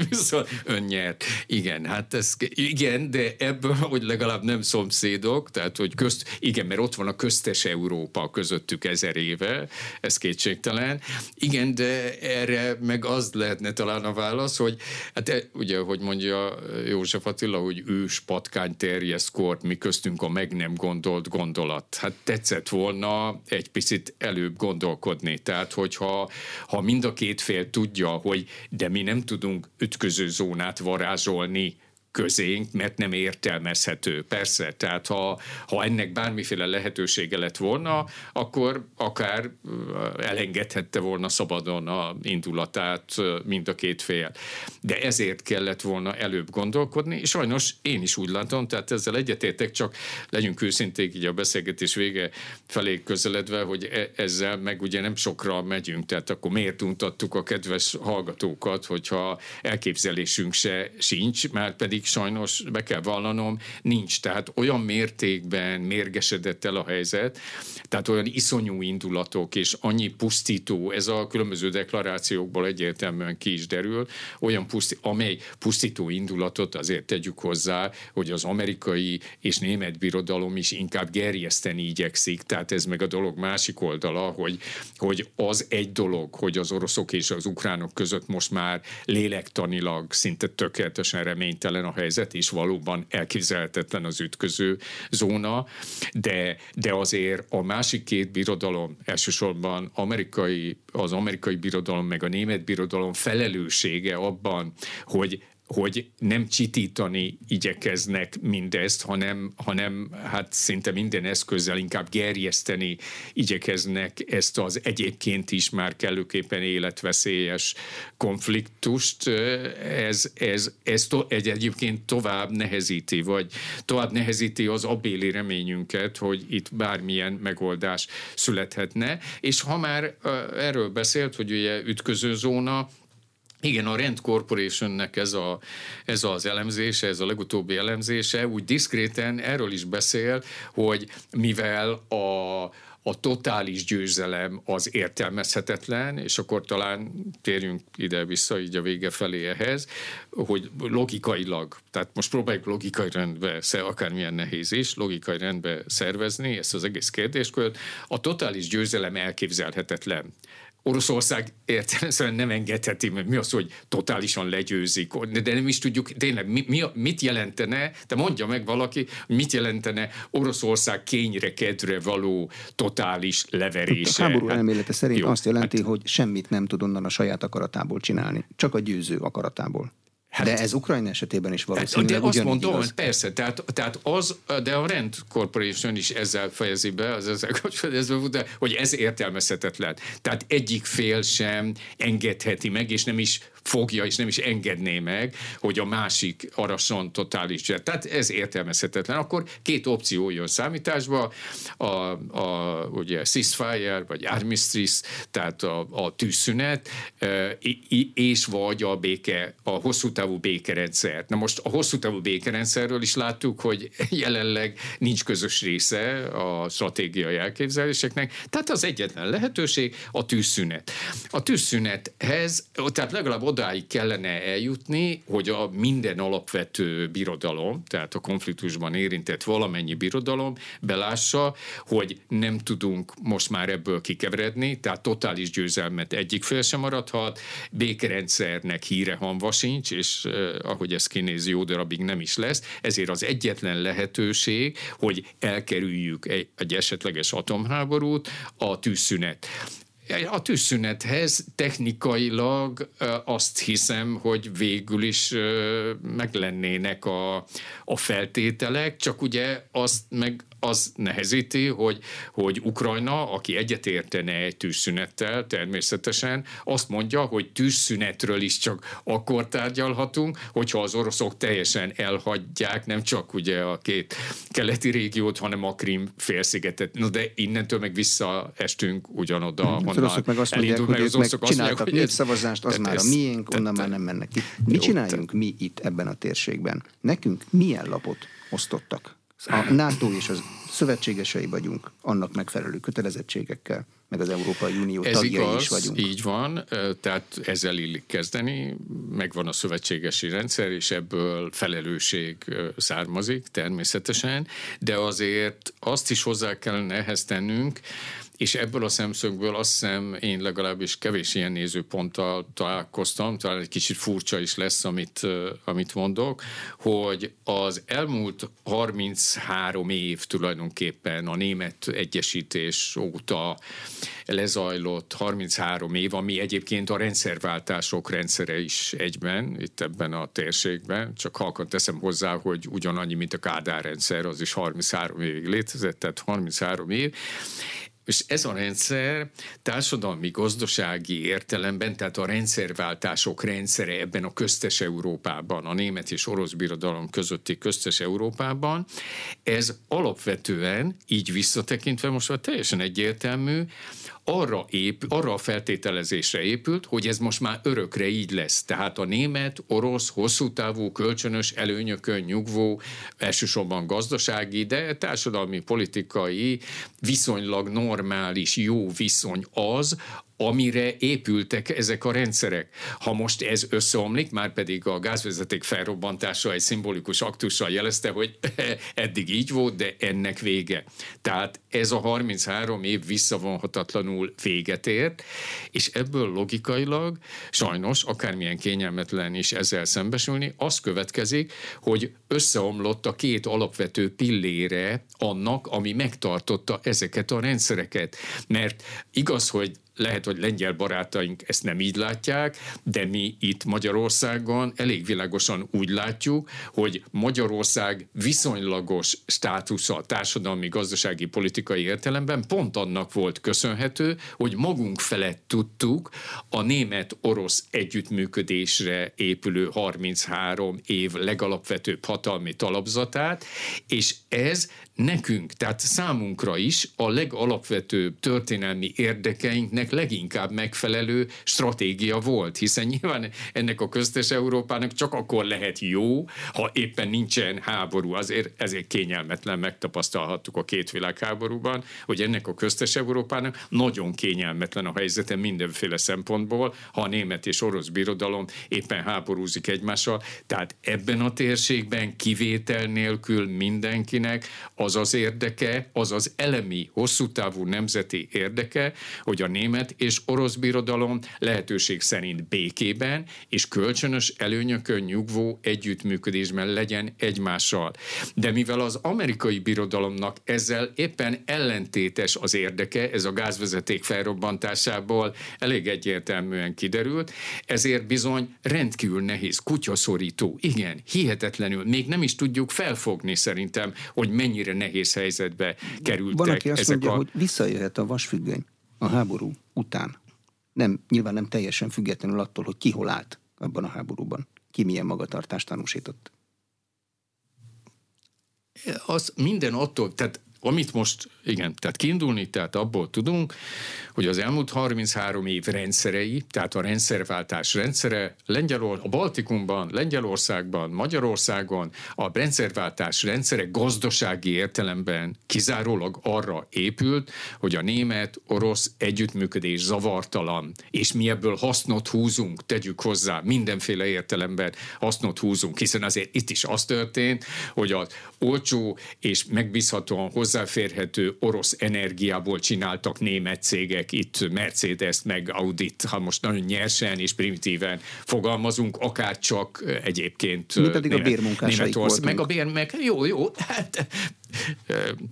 Viszont ön nyert. Igen, hát ez, igen, de ebből, hogy legalább nem szomszédok, tehát hogy közt, igen, mert ott van a köztes Európa közöttük ezer éve, ez kétségtelen. Igen, de erre meg az lehetne talán a válasz, hogy hát e, ugye, hogy mondja József Attila, hogy ős patkány terjeszt kort, mi köztünk a meg nem gondolt gondolat. Hát tetszett volna egy picit előbb gondolkodni. Tehát, hogyha ha mind a két fél tudja, hogy de mi nem tudunk ütköző zónát varázsolni közénk, mert nem értelmezhető. Persze, tehát ha, ha ennek bármiféle lehetősége lett volna, akkor akár elengedhette volna szabadon a indulatát mind a két fél. De ezért kellett volna előbb gondolkodni, és sajnos én is úgy látom, tehát ezzel egyetértek, csak legyünk őszinték így a beszélgetés vége felé közeledve, hogy e, ezzel meg ugye nem sokra megyünk, tehát akkor miért untattuk a kedves hallgatókat, hogyha elképzelésünk se sincs, már pedig pedig sajnos be kell vallanom, nincs. Tehát olyan mértékben mérgesedett el a helyzet, tehát olyan iszonyú indulatok és annyi pusztító, ez a különböző deklarációkból egyértelműen ki is derül, olyan pusztító, amely pusztító indulatot azért tegyük hozzá, hogy az amerikai és német birodalom is inkább gerjeszteni igyekszik, tehát ez meg a dolog másik oldala, hogy, hogy az egy dolog, hogy az oroszok és az ukránok között most már lélektanilag szinte tökéletesen reménytelen a helyzet, és valóban elképzelhetetlen az ütköző zóna, de, de azért a másik két birodalom, elsősorban amerikai, az amerikai birodalom meg a német birodalom felelőssége abban, hogy hogy nem csitítani igyekeznek mindezt, hanem, hanem hát szinte minden eszközzel inkább gerjeszteni igyekeznek ezt az egyébként is már kellőképpen életveszélyes konfliktust. Ez, ez, ez to, egy egyébként tovább nehezíti, vagy tovább nehezíti az abéli reményünket, hogy itt bármilyen megoldás születhetne. És ha már erről beszélt, hogy ugye ütköző zóna, igen, a Rent Corporationnek ez, a, ez az elemzése, ez a legutóbbi elemzése úgy diszkréten erről is beszél, hogy mivel a, a totális győzelem az értelmezhetetlen, és akkor talán térjünk ide-vissza így a vége felé ehhez, hogy logikailag, tehát most próbáljuk logikai rendbe, akármilyen nehéz is, logikai rendbe szervezni ezt az egész kérdéskört, a totális győzelem elképzelhetetlen. Oroszország értelemszerűen nem engedheti, mert mi az, hogy totálisan legyőzik, de nem is tudjuk tényleg mi, mi, mit jelentene, de mondja meg valaki, mit jelentene Oroszország kényre, kedre való totális leverése. A háború hát, elmélete szerint jó, azt jelenti, hát, hogy semmit nem tud onnan a saját akaratából csinálni, csak a győző akaratából. Hát, de ez Ukrajna esetében is valószínűleg De azt mondom, igaz. persze, tehát, tehát az, de a Rand Corporation is ezzel fejezi be, az ezzel kapcsolatban, hogy ez értelmezhetetlen. Tehát egyik fél sem engedheti meg, és nem is fogja, és nem is engedné meg, hogy a másik arasson totális Tehát ez értelmezhetetlen. Akkor két opció jön számításba, a, a ugye ceasefire, vagy armistice, tehát a, a tűzszünet, és vagy a béke, a hosszú távú békerendszer. Na most a hosszú távú békerendszerről is láttuk, hogy jelenleg nincs közös része a stratégiai elképzeléseknek, tehát az egyetlen lehetőség a tűzszünet. A tűzszünethez, tehát legalább odáig kellene eljutni, hogy a minden alapvető birodalom, tehát a konfliktusban érintett valamennyi birodalom belássa, hogy nem tudunk most már ebből kikeveredni, tehát totális győzelmet egyik fél sem maradhat, békerendszernek híre hanva sincs, és eh, ahogy ez kinéz, jó darabig nem is lesz, ezért az egyetlen lehetőség, hogy elkerüljük egy, egy esetleges atomháborút, a tűzszünet. A tűzszünethez technikailag azt hiszem, hogy végül is meglennének a, a feltételek, csak ugye azt meg az nehezíti, hogy, hogy Ukrajna, aki egyetértene egy tűzszünettel természetesen, azt mondja, hogy tűzszünetről is csak akkor tárgyalhatunk, hogyha az oroszok teljesen elhagyják nem csak ugye a két keleti régiót, hanem a Krim félszigetet. No de innentől meg visszaestünk ugyanoda, hmm. honnan az oroszok meg azt mondják, hogy meg csináltak népszavazást, az már a miénk, onnan már nem mennek ki. Mit csináljunk mi itt ebben a térségben? Nekünk milyen lapot osztottak? A NATO és az szövetségesei vagyunk annak megfelelő kötelezettségekkel, meg az Európai Unió Ez tagjai igaz, is vagyunk. így van, tehát ezzel illik kezdeni, megvan a szövetségesi rendszer, és ebből felelősség származik természetesen, de azért azt is hozzá kellene ehhez tennünk, és ebből a szemszögből azt hiszem én legalábbis kevés ilyen nézőponttal találkoztam, talán egy kicsit furcsa is lesz, amit, amit mondok, hogy az elmúlt 33 év tulajdonképpen a német egyesítés óta lezajlott 33 év, ami egyébként a rendszerváltások rendszere is egyben, itt ebben a térségben, csak halkan teszem hozzá, hogy ugyanannyi, mint a Kádár rendszer, az is 33 évig létezett, tehát 33 év, és ez a rendszer társadalmi, gazdasági értelemben, tehát a rendszerváltások rendszere ebben a köztes Európában, a német és orosz birodalom közötti köztes Európában, ez alapvetően, így visszatekintve most már teljesen egyértelmű, arra, ép, arra a feltételezésre épült, hogy ez most már örökre így lesz. Tehát a német, orosz, hosszú távú, kölcsönös előnyökön nyugvó, elsősorban gazdasági, de társadalmi, politikai, viszonylag normális, jó viszony az, amire épültek ezek a rendszerek. Ha most ez összeomlik, már pedig a gázvezeték felrobbantása egy szimbolikus aktussal jelezte, hogy <laughs> eddig így volt, de ennek vége. Tehát ez a 33 év visszavonhatatlanul véget ért, és ebből logikailag sajnos, akármilyen kényelmetlen is ezzel szembesülni, az következik, hogy összeomlott a két alapvető pillére annak, ami megtartotta ezeket a rendszereket. Mert igaz, hogy lehet, hogy lengyel barátaink ezt nem így látják, de mi itt Magyarországon elég világosan úgy látjuk, hogy Magyarország viszonylagos státusza társadalmi, gazdasági, politikai értelemben pont annak volt köszönhető, hogy magunk felett tudtuk a német-orosz együttműködésre épülő 33 év legalapvetőbb hatalmi talapzatát, és ez nekünk, tehát számunkra is a legalapvetőbb történelmi érdekeinknek leginkább megfelelő stratégia volt, hiszen nyilván ennek a köztes Európának csak akkor lehet jó, ha éppen nincsen háború. Azért ezért kényelmetlen megtapasztalhattuk a két világháborúban, hogy ennek a köztes Európának nagyon kényelmetlen a helyzete mindenféle szempontból, ha a német és orosz birodalom éppen háborúzik egymással. Tehát ebben a térségben kivétel nélkül mindenkinek az az érdeke, az az elemi, hosszú távú nemzeti érdeke, hogy a német és orosz birodalom lehetőség szerint békében és kölcsönös előnyökön nyugvó együttműködésben legyen egymással. De mivel az amerikai birodalomnak ezzel éppen ellentétes az érdeke, ez a gázvezeték felrobbantásából elég egyértelműen kiderült, ezért bizony rendkívül nehéz, kutyaszorító, igen, hihetetlenül, még nem is tudjuk felfogni szerintem, hogy mennyire nehéz helyzetbe kerültek. Van, aki azt ezek mondja, a... hogy visszajöhet a vasfüggöny a háború után. Nem, nyilván nem teljesen függetlenül attól, hogy ki hol állt abban a háborúban? Ki milyen magatartást tanúsított? Az minden attól, tehát amit most, igen, tehát kiindulni, tehát abból tudunk, hogy az elmúlt 33 év rendszerei, tehát a rendszerváltás rendszere Lengyelor, a Baltikumban, Lengyelországban, Magyarországon a rendszerváltás rendszere gazdasági értelemben kizárólag arra épült, hogy a német-orosz együttműködés zavartalan, és mi ebből hasznot húzunk, tegyük hozzá, mindenféle értelemben hasznot húzunk, hiszen azért itt is az történt, hogy az olcsó és megbízhatóan hozzáférhető orosz energiából csináltak német cégek, itt Mercedes meg Audit, ha most nagyon nyersen és primitíven fogalmazunk, akár csak egyébként Mi pedig német, a bérmunkásaik Németország, meg a bér, meg jó, jó, hát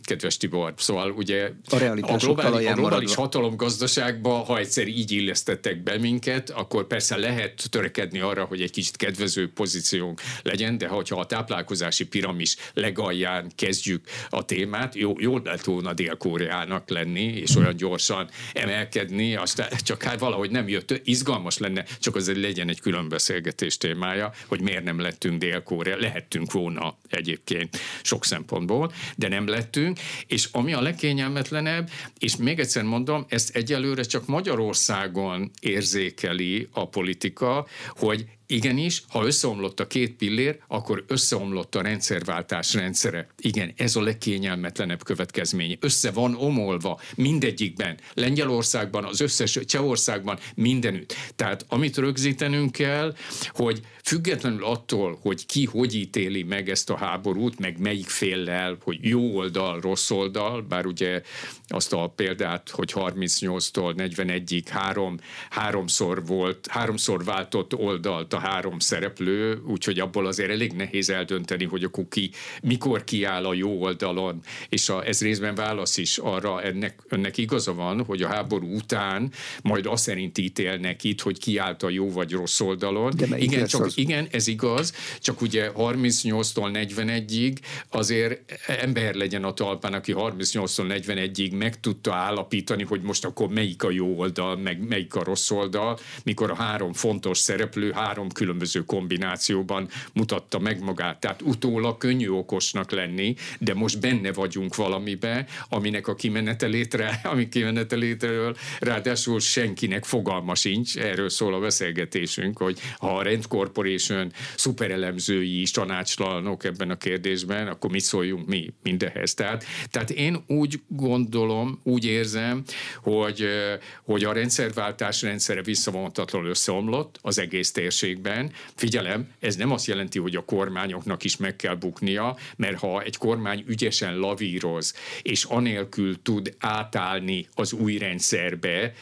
kedves Tibor, szóval ugye a, a globális, a globális hatalomgazdaságba, ha egyszer így illesztettek be minket, akkor persze lehet törekedni arra, hogy egy kicsit kedvező pozíciónk legyen, de ha a táplálkozási piramis legalján kezdjük a témát, jó, jó lett volna Dél-Koreának lenni, és olyan gyorsan emelkedni, aztán csak hát valahogy nem jött, izgalmas lenne, csak azért legyen egy külön beszélgetés témája, hogy miért nem lettünk Dél-Korea, lehettünk volna egyébként sok szempontból, de nem lettünk, és ami a legkényelmetlenebb, és még egyszer mondom, ezt egyelőre csak Magyarországon érzékeli a politika, hogy Igenis, ha összeomlott a két pillér, akkor összeomlott a rendszerváltás rendszere. Igen, ez a legkényelmetlenebb következmény. Össze van omolva mindegyikben. Lengyelországban, az összes Csehországban, mindenütt. Tehát amit rögzítenünk kell, hogy függetlenül attól, hogy ki hogy ítéli meg ezt a háborút, meg melyik féllel, hogy jó oldal, rossz oldal, bár ugye azt a példát, hogy 38-tól 41-ig három, háromszor volt, háromszor váltott oldalt három szereplő, úgyhogy abból azért elég nehéz eldönteni, hogy akkor ki, mikor kiáll a jó oldalon, és a, ez részben válasz is arra, ennek, önnek igaza van, hogy a háború után majd azt szerint ítélnek itt, hogy kiállt a jó vagy rossz oldalon. De igen, csak, az? igen, ez igaz, csak ugye 38-tól 41-ig azért ember legyen a talpán, aki 38-tól 41-ig meg tudta állapítani, hogy most akkor melyik a jó oldal, meg melyik a rossz oldal, mikor a három fontos szereplő három különböző kombinációban mutatta meg magát. Tehát utólag könnyű okosnak lenni, de most benne vagyunk valamibe, aminek a kimenetelétre, <laughs> ami kimenetelétről ráadásul senkinek fogalma sincs, erről szól a beszélgetésünk, hogy ha a Rent Corporation szuperelemzői is tanácstalanok ebben a kérdésben, akkor mit szóljunk mi mindehez. Tehát, tehát én úgy gondolom, úgy érzem, hogy, hogy a rendszerváltás rendszere visszavonhatatlanul összeomlott az egész térségben. Figyelem, ez nem azt jelenti, hogy a kormányoknak is meg kell buknia, mert ha egy kormány ügyesen lavíroz, és anélkül tud átállni az új rendszerbe,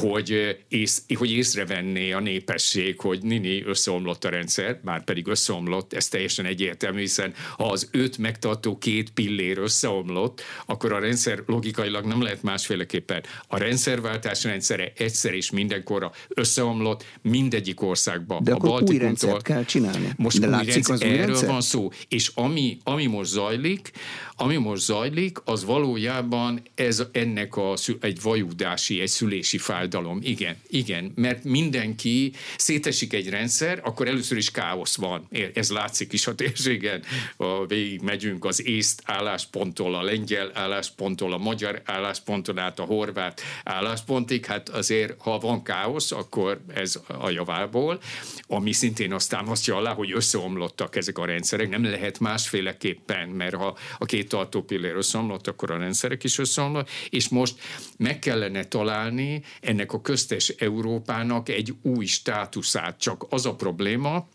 hogy, ész, hogy észrevenné a népesség, hogy nini összeomlott a rendszer, már pedig összeomlott, ez teljesen egyértelmű, hiszen ha az öt megtartó két pillér összeomlott, akkor a rendszer logikailag nem lehet másféleképpen. A rendszerváltás rendszere egyszer és mindenkorra összeomlott mindegyik országban. De a akkor új rendszert kell csinálni. Most De új látszik rendszer, az új erről rendszer? van szó. És ami, ami most zajlik, ami most zajlik, az valójában ez ennek a, egy vajudási, egy szülési fájdalom. Igen, igen, mert mindenki szétesik egy rendszer, akkor először is káosz van. Ez látszik is a térségen. Végig megyünk az észt állásponttól, a lengyel állásponttól, a magyar állásponton át a horvát álláspontig. Hát azért, ha van káosz, akkor ez a javából, ami szintén azt támasztja alá, hogy összeomlottak ezek a rendszerek. Nem lehet másféleképpen, mert ha a két tartópillér összeomlott, akkor a rendszerek is összeomlott, és most meg kellene találni ennek a köztes Európának egy új státuszát. Csak az a probléma,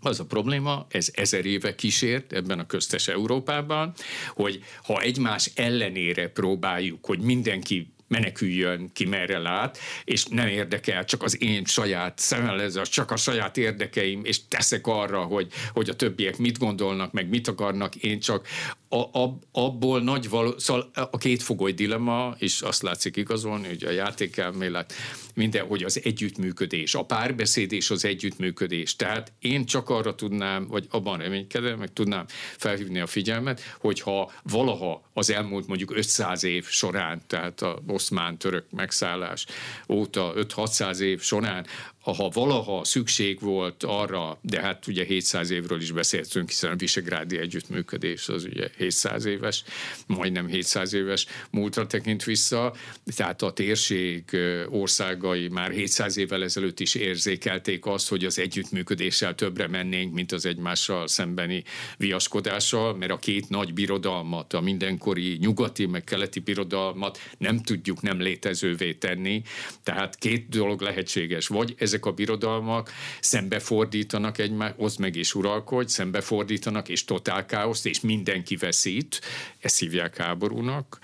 az a probléma, ez ezer éve kísért ebben a köztes Európában, hogy ha egymás ellenére próbáljuk, hogy mindenki meneküljön ki merre lát, és nem érdekel, csak az én saját szemellező, csak a saját érdekeim, és teszek arra, hogy, hogy a többiek mit gondolnak, meg mit akarnak, én csak a, a, abból nagy való, szóval a két fogoly dilemma, és azt látszik igazolni, hogy a játékelmélet, minden, hogy az együttműködés, a párbeszéd és az együttműködés. Tehát én csak arra tudnám, vagy abban reménykedem, meg tudnám felhívni a figyelmet, hogyha valaha az elmúlt mondjuk 500 év során, tehát a oszmán török megszállás óta 5-600 év során ha valaha szükség volt arra, de hát ugye 700 évről is beszéltünk, hiszen a Visegrádi együttműködés az ugye 700 éves, majdnem 700 éves múltra tekint vissza, tehát a térség országai már 700 évvel ezelőtt is érzékelték azt, hogy az együttműködéssel többre mennénk, mint az egymással szembeni viaskodással, mert a két nagy birodalmat, a mindenkori nyugati meg keleti birodalmat nem tudjuk nem létezővé tenni, tehát két dolog lehetséges, vagy ezek a birodalmak szembefordítanak egymást, oszd meg és uralkodj, szembefordítanak és totál káoszt, és mindenki veszít, ezt hívják háborúnak,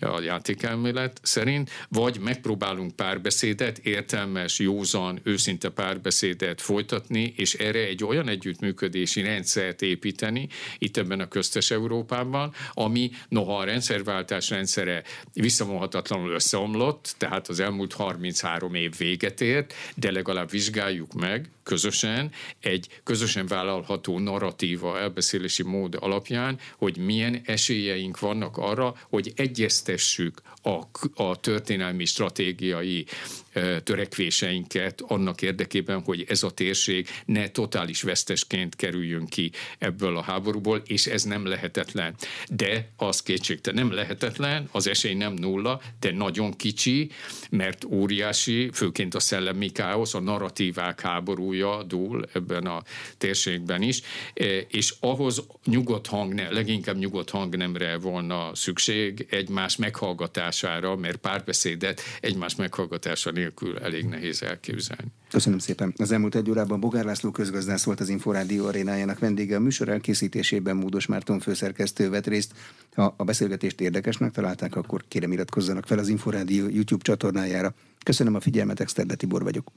a játékelmélet szerint, vagy megpróbálunk párbeszédet, értelmes, józan, őszinte párbeszédet folytatni, és erre egy olyan együttműködési rendszert építeni, itt ebben a köztes Európában, ami noha a rendszerváltás rendszere visszavonhatatlanul összeomlott, tehát az elmúlt 33 év véget ért, de legalább vizsgáljuk meg közösen egy közösen vállalható narratíva, elbeszélési mód alapján, hogy milyen esélyeink vannak arra, hogy egyeztessük a, a történelmi stratégiai törekvéseinket annak érdekében, hogy ez a térség ne totális vesztesként kerüljön ki ebből a háborúból, és ez nem lehetetlen. De az kétségtelen nem lehetetlen, az esély nem nulla, de nagyon kicsi, mert óriási, főként a szellemi káosz, a narratívák háborúja dúl ebben a térségben is, és ahhoz nyugodt hang, leginkább nyugodt hangnemre volna szükség egymás meghallgatására, mert párbeszédet egymás meghallgatása nélkül elég nehéz elképzelni. Köszönöm szépen. Az elmúlt egy órában Bogár László közgazdász volt az Inforádió arénájának vendége. A műsor elkészítésében Módos Márton főszerkesztő vett részt. Ha a beszélgetést érdekesnek találták, akkor kérem iratkozzanak fel az Inforádió YouTube csatornájára. Köszönöm a figyelmet, Exterde Tibor vagyok.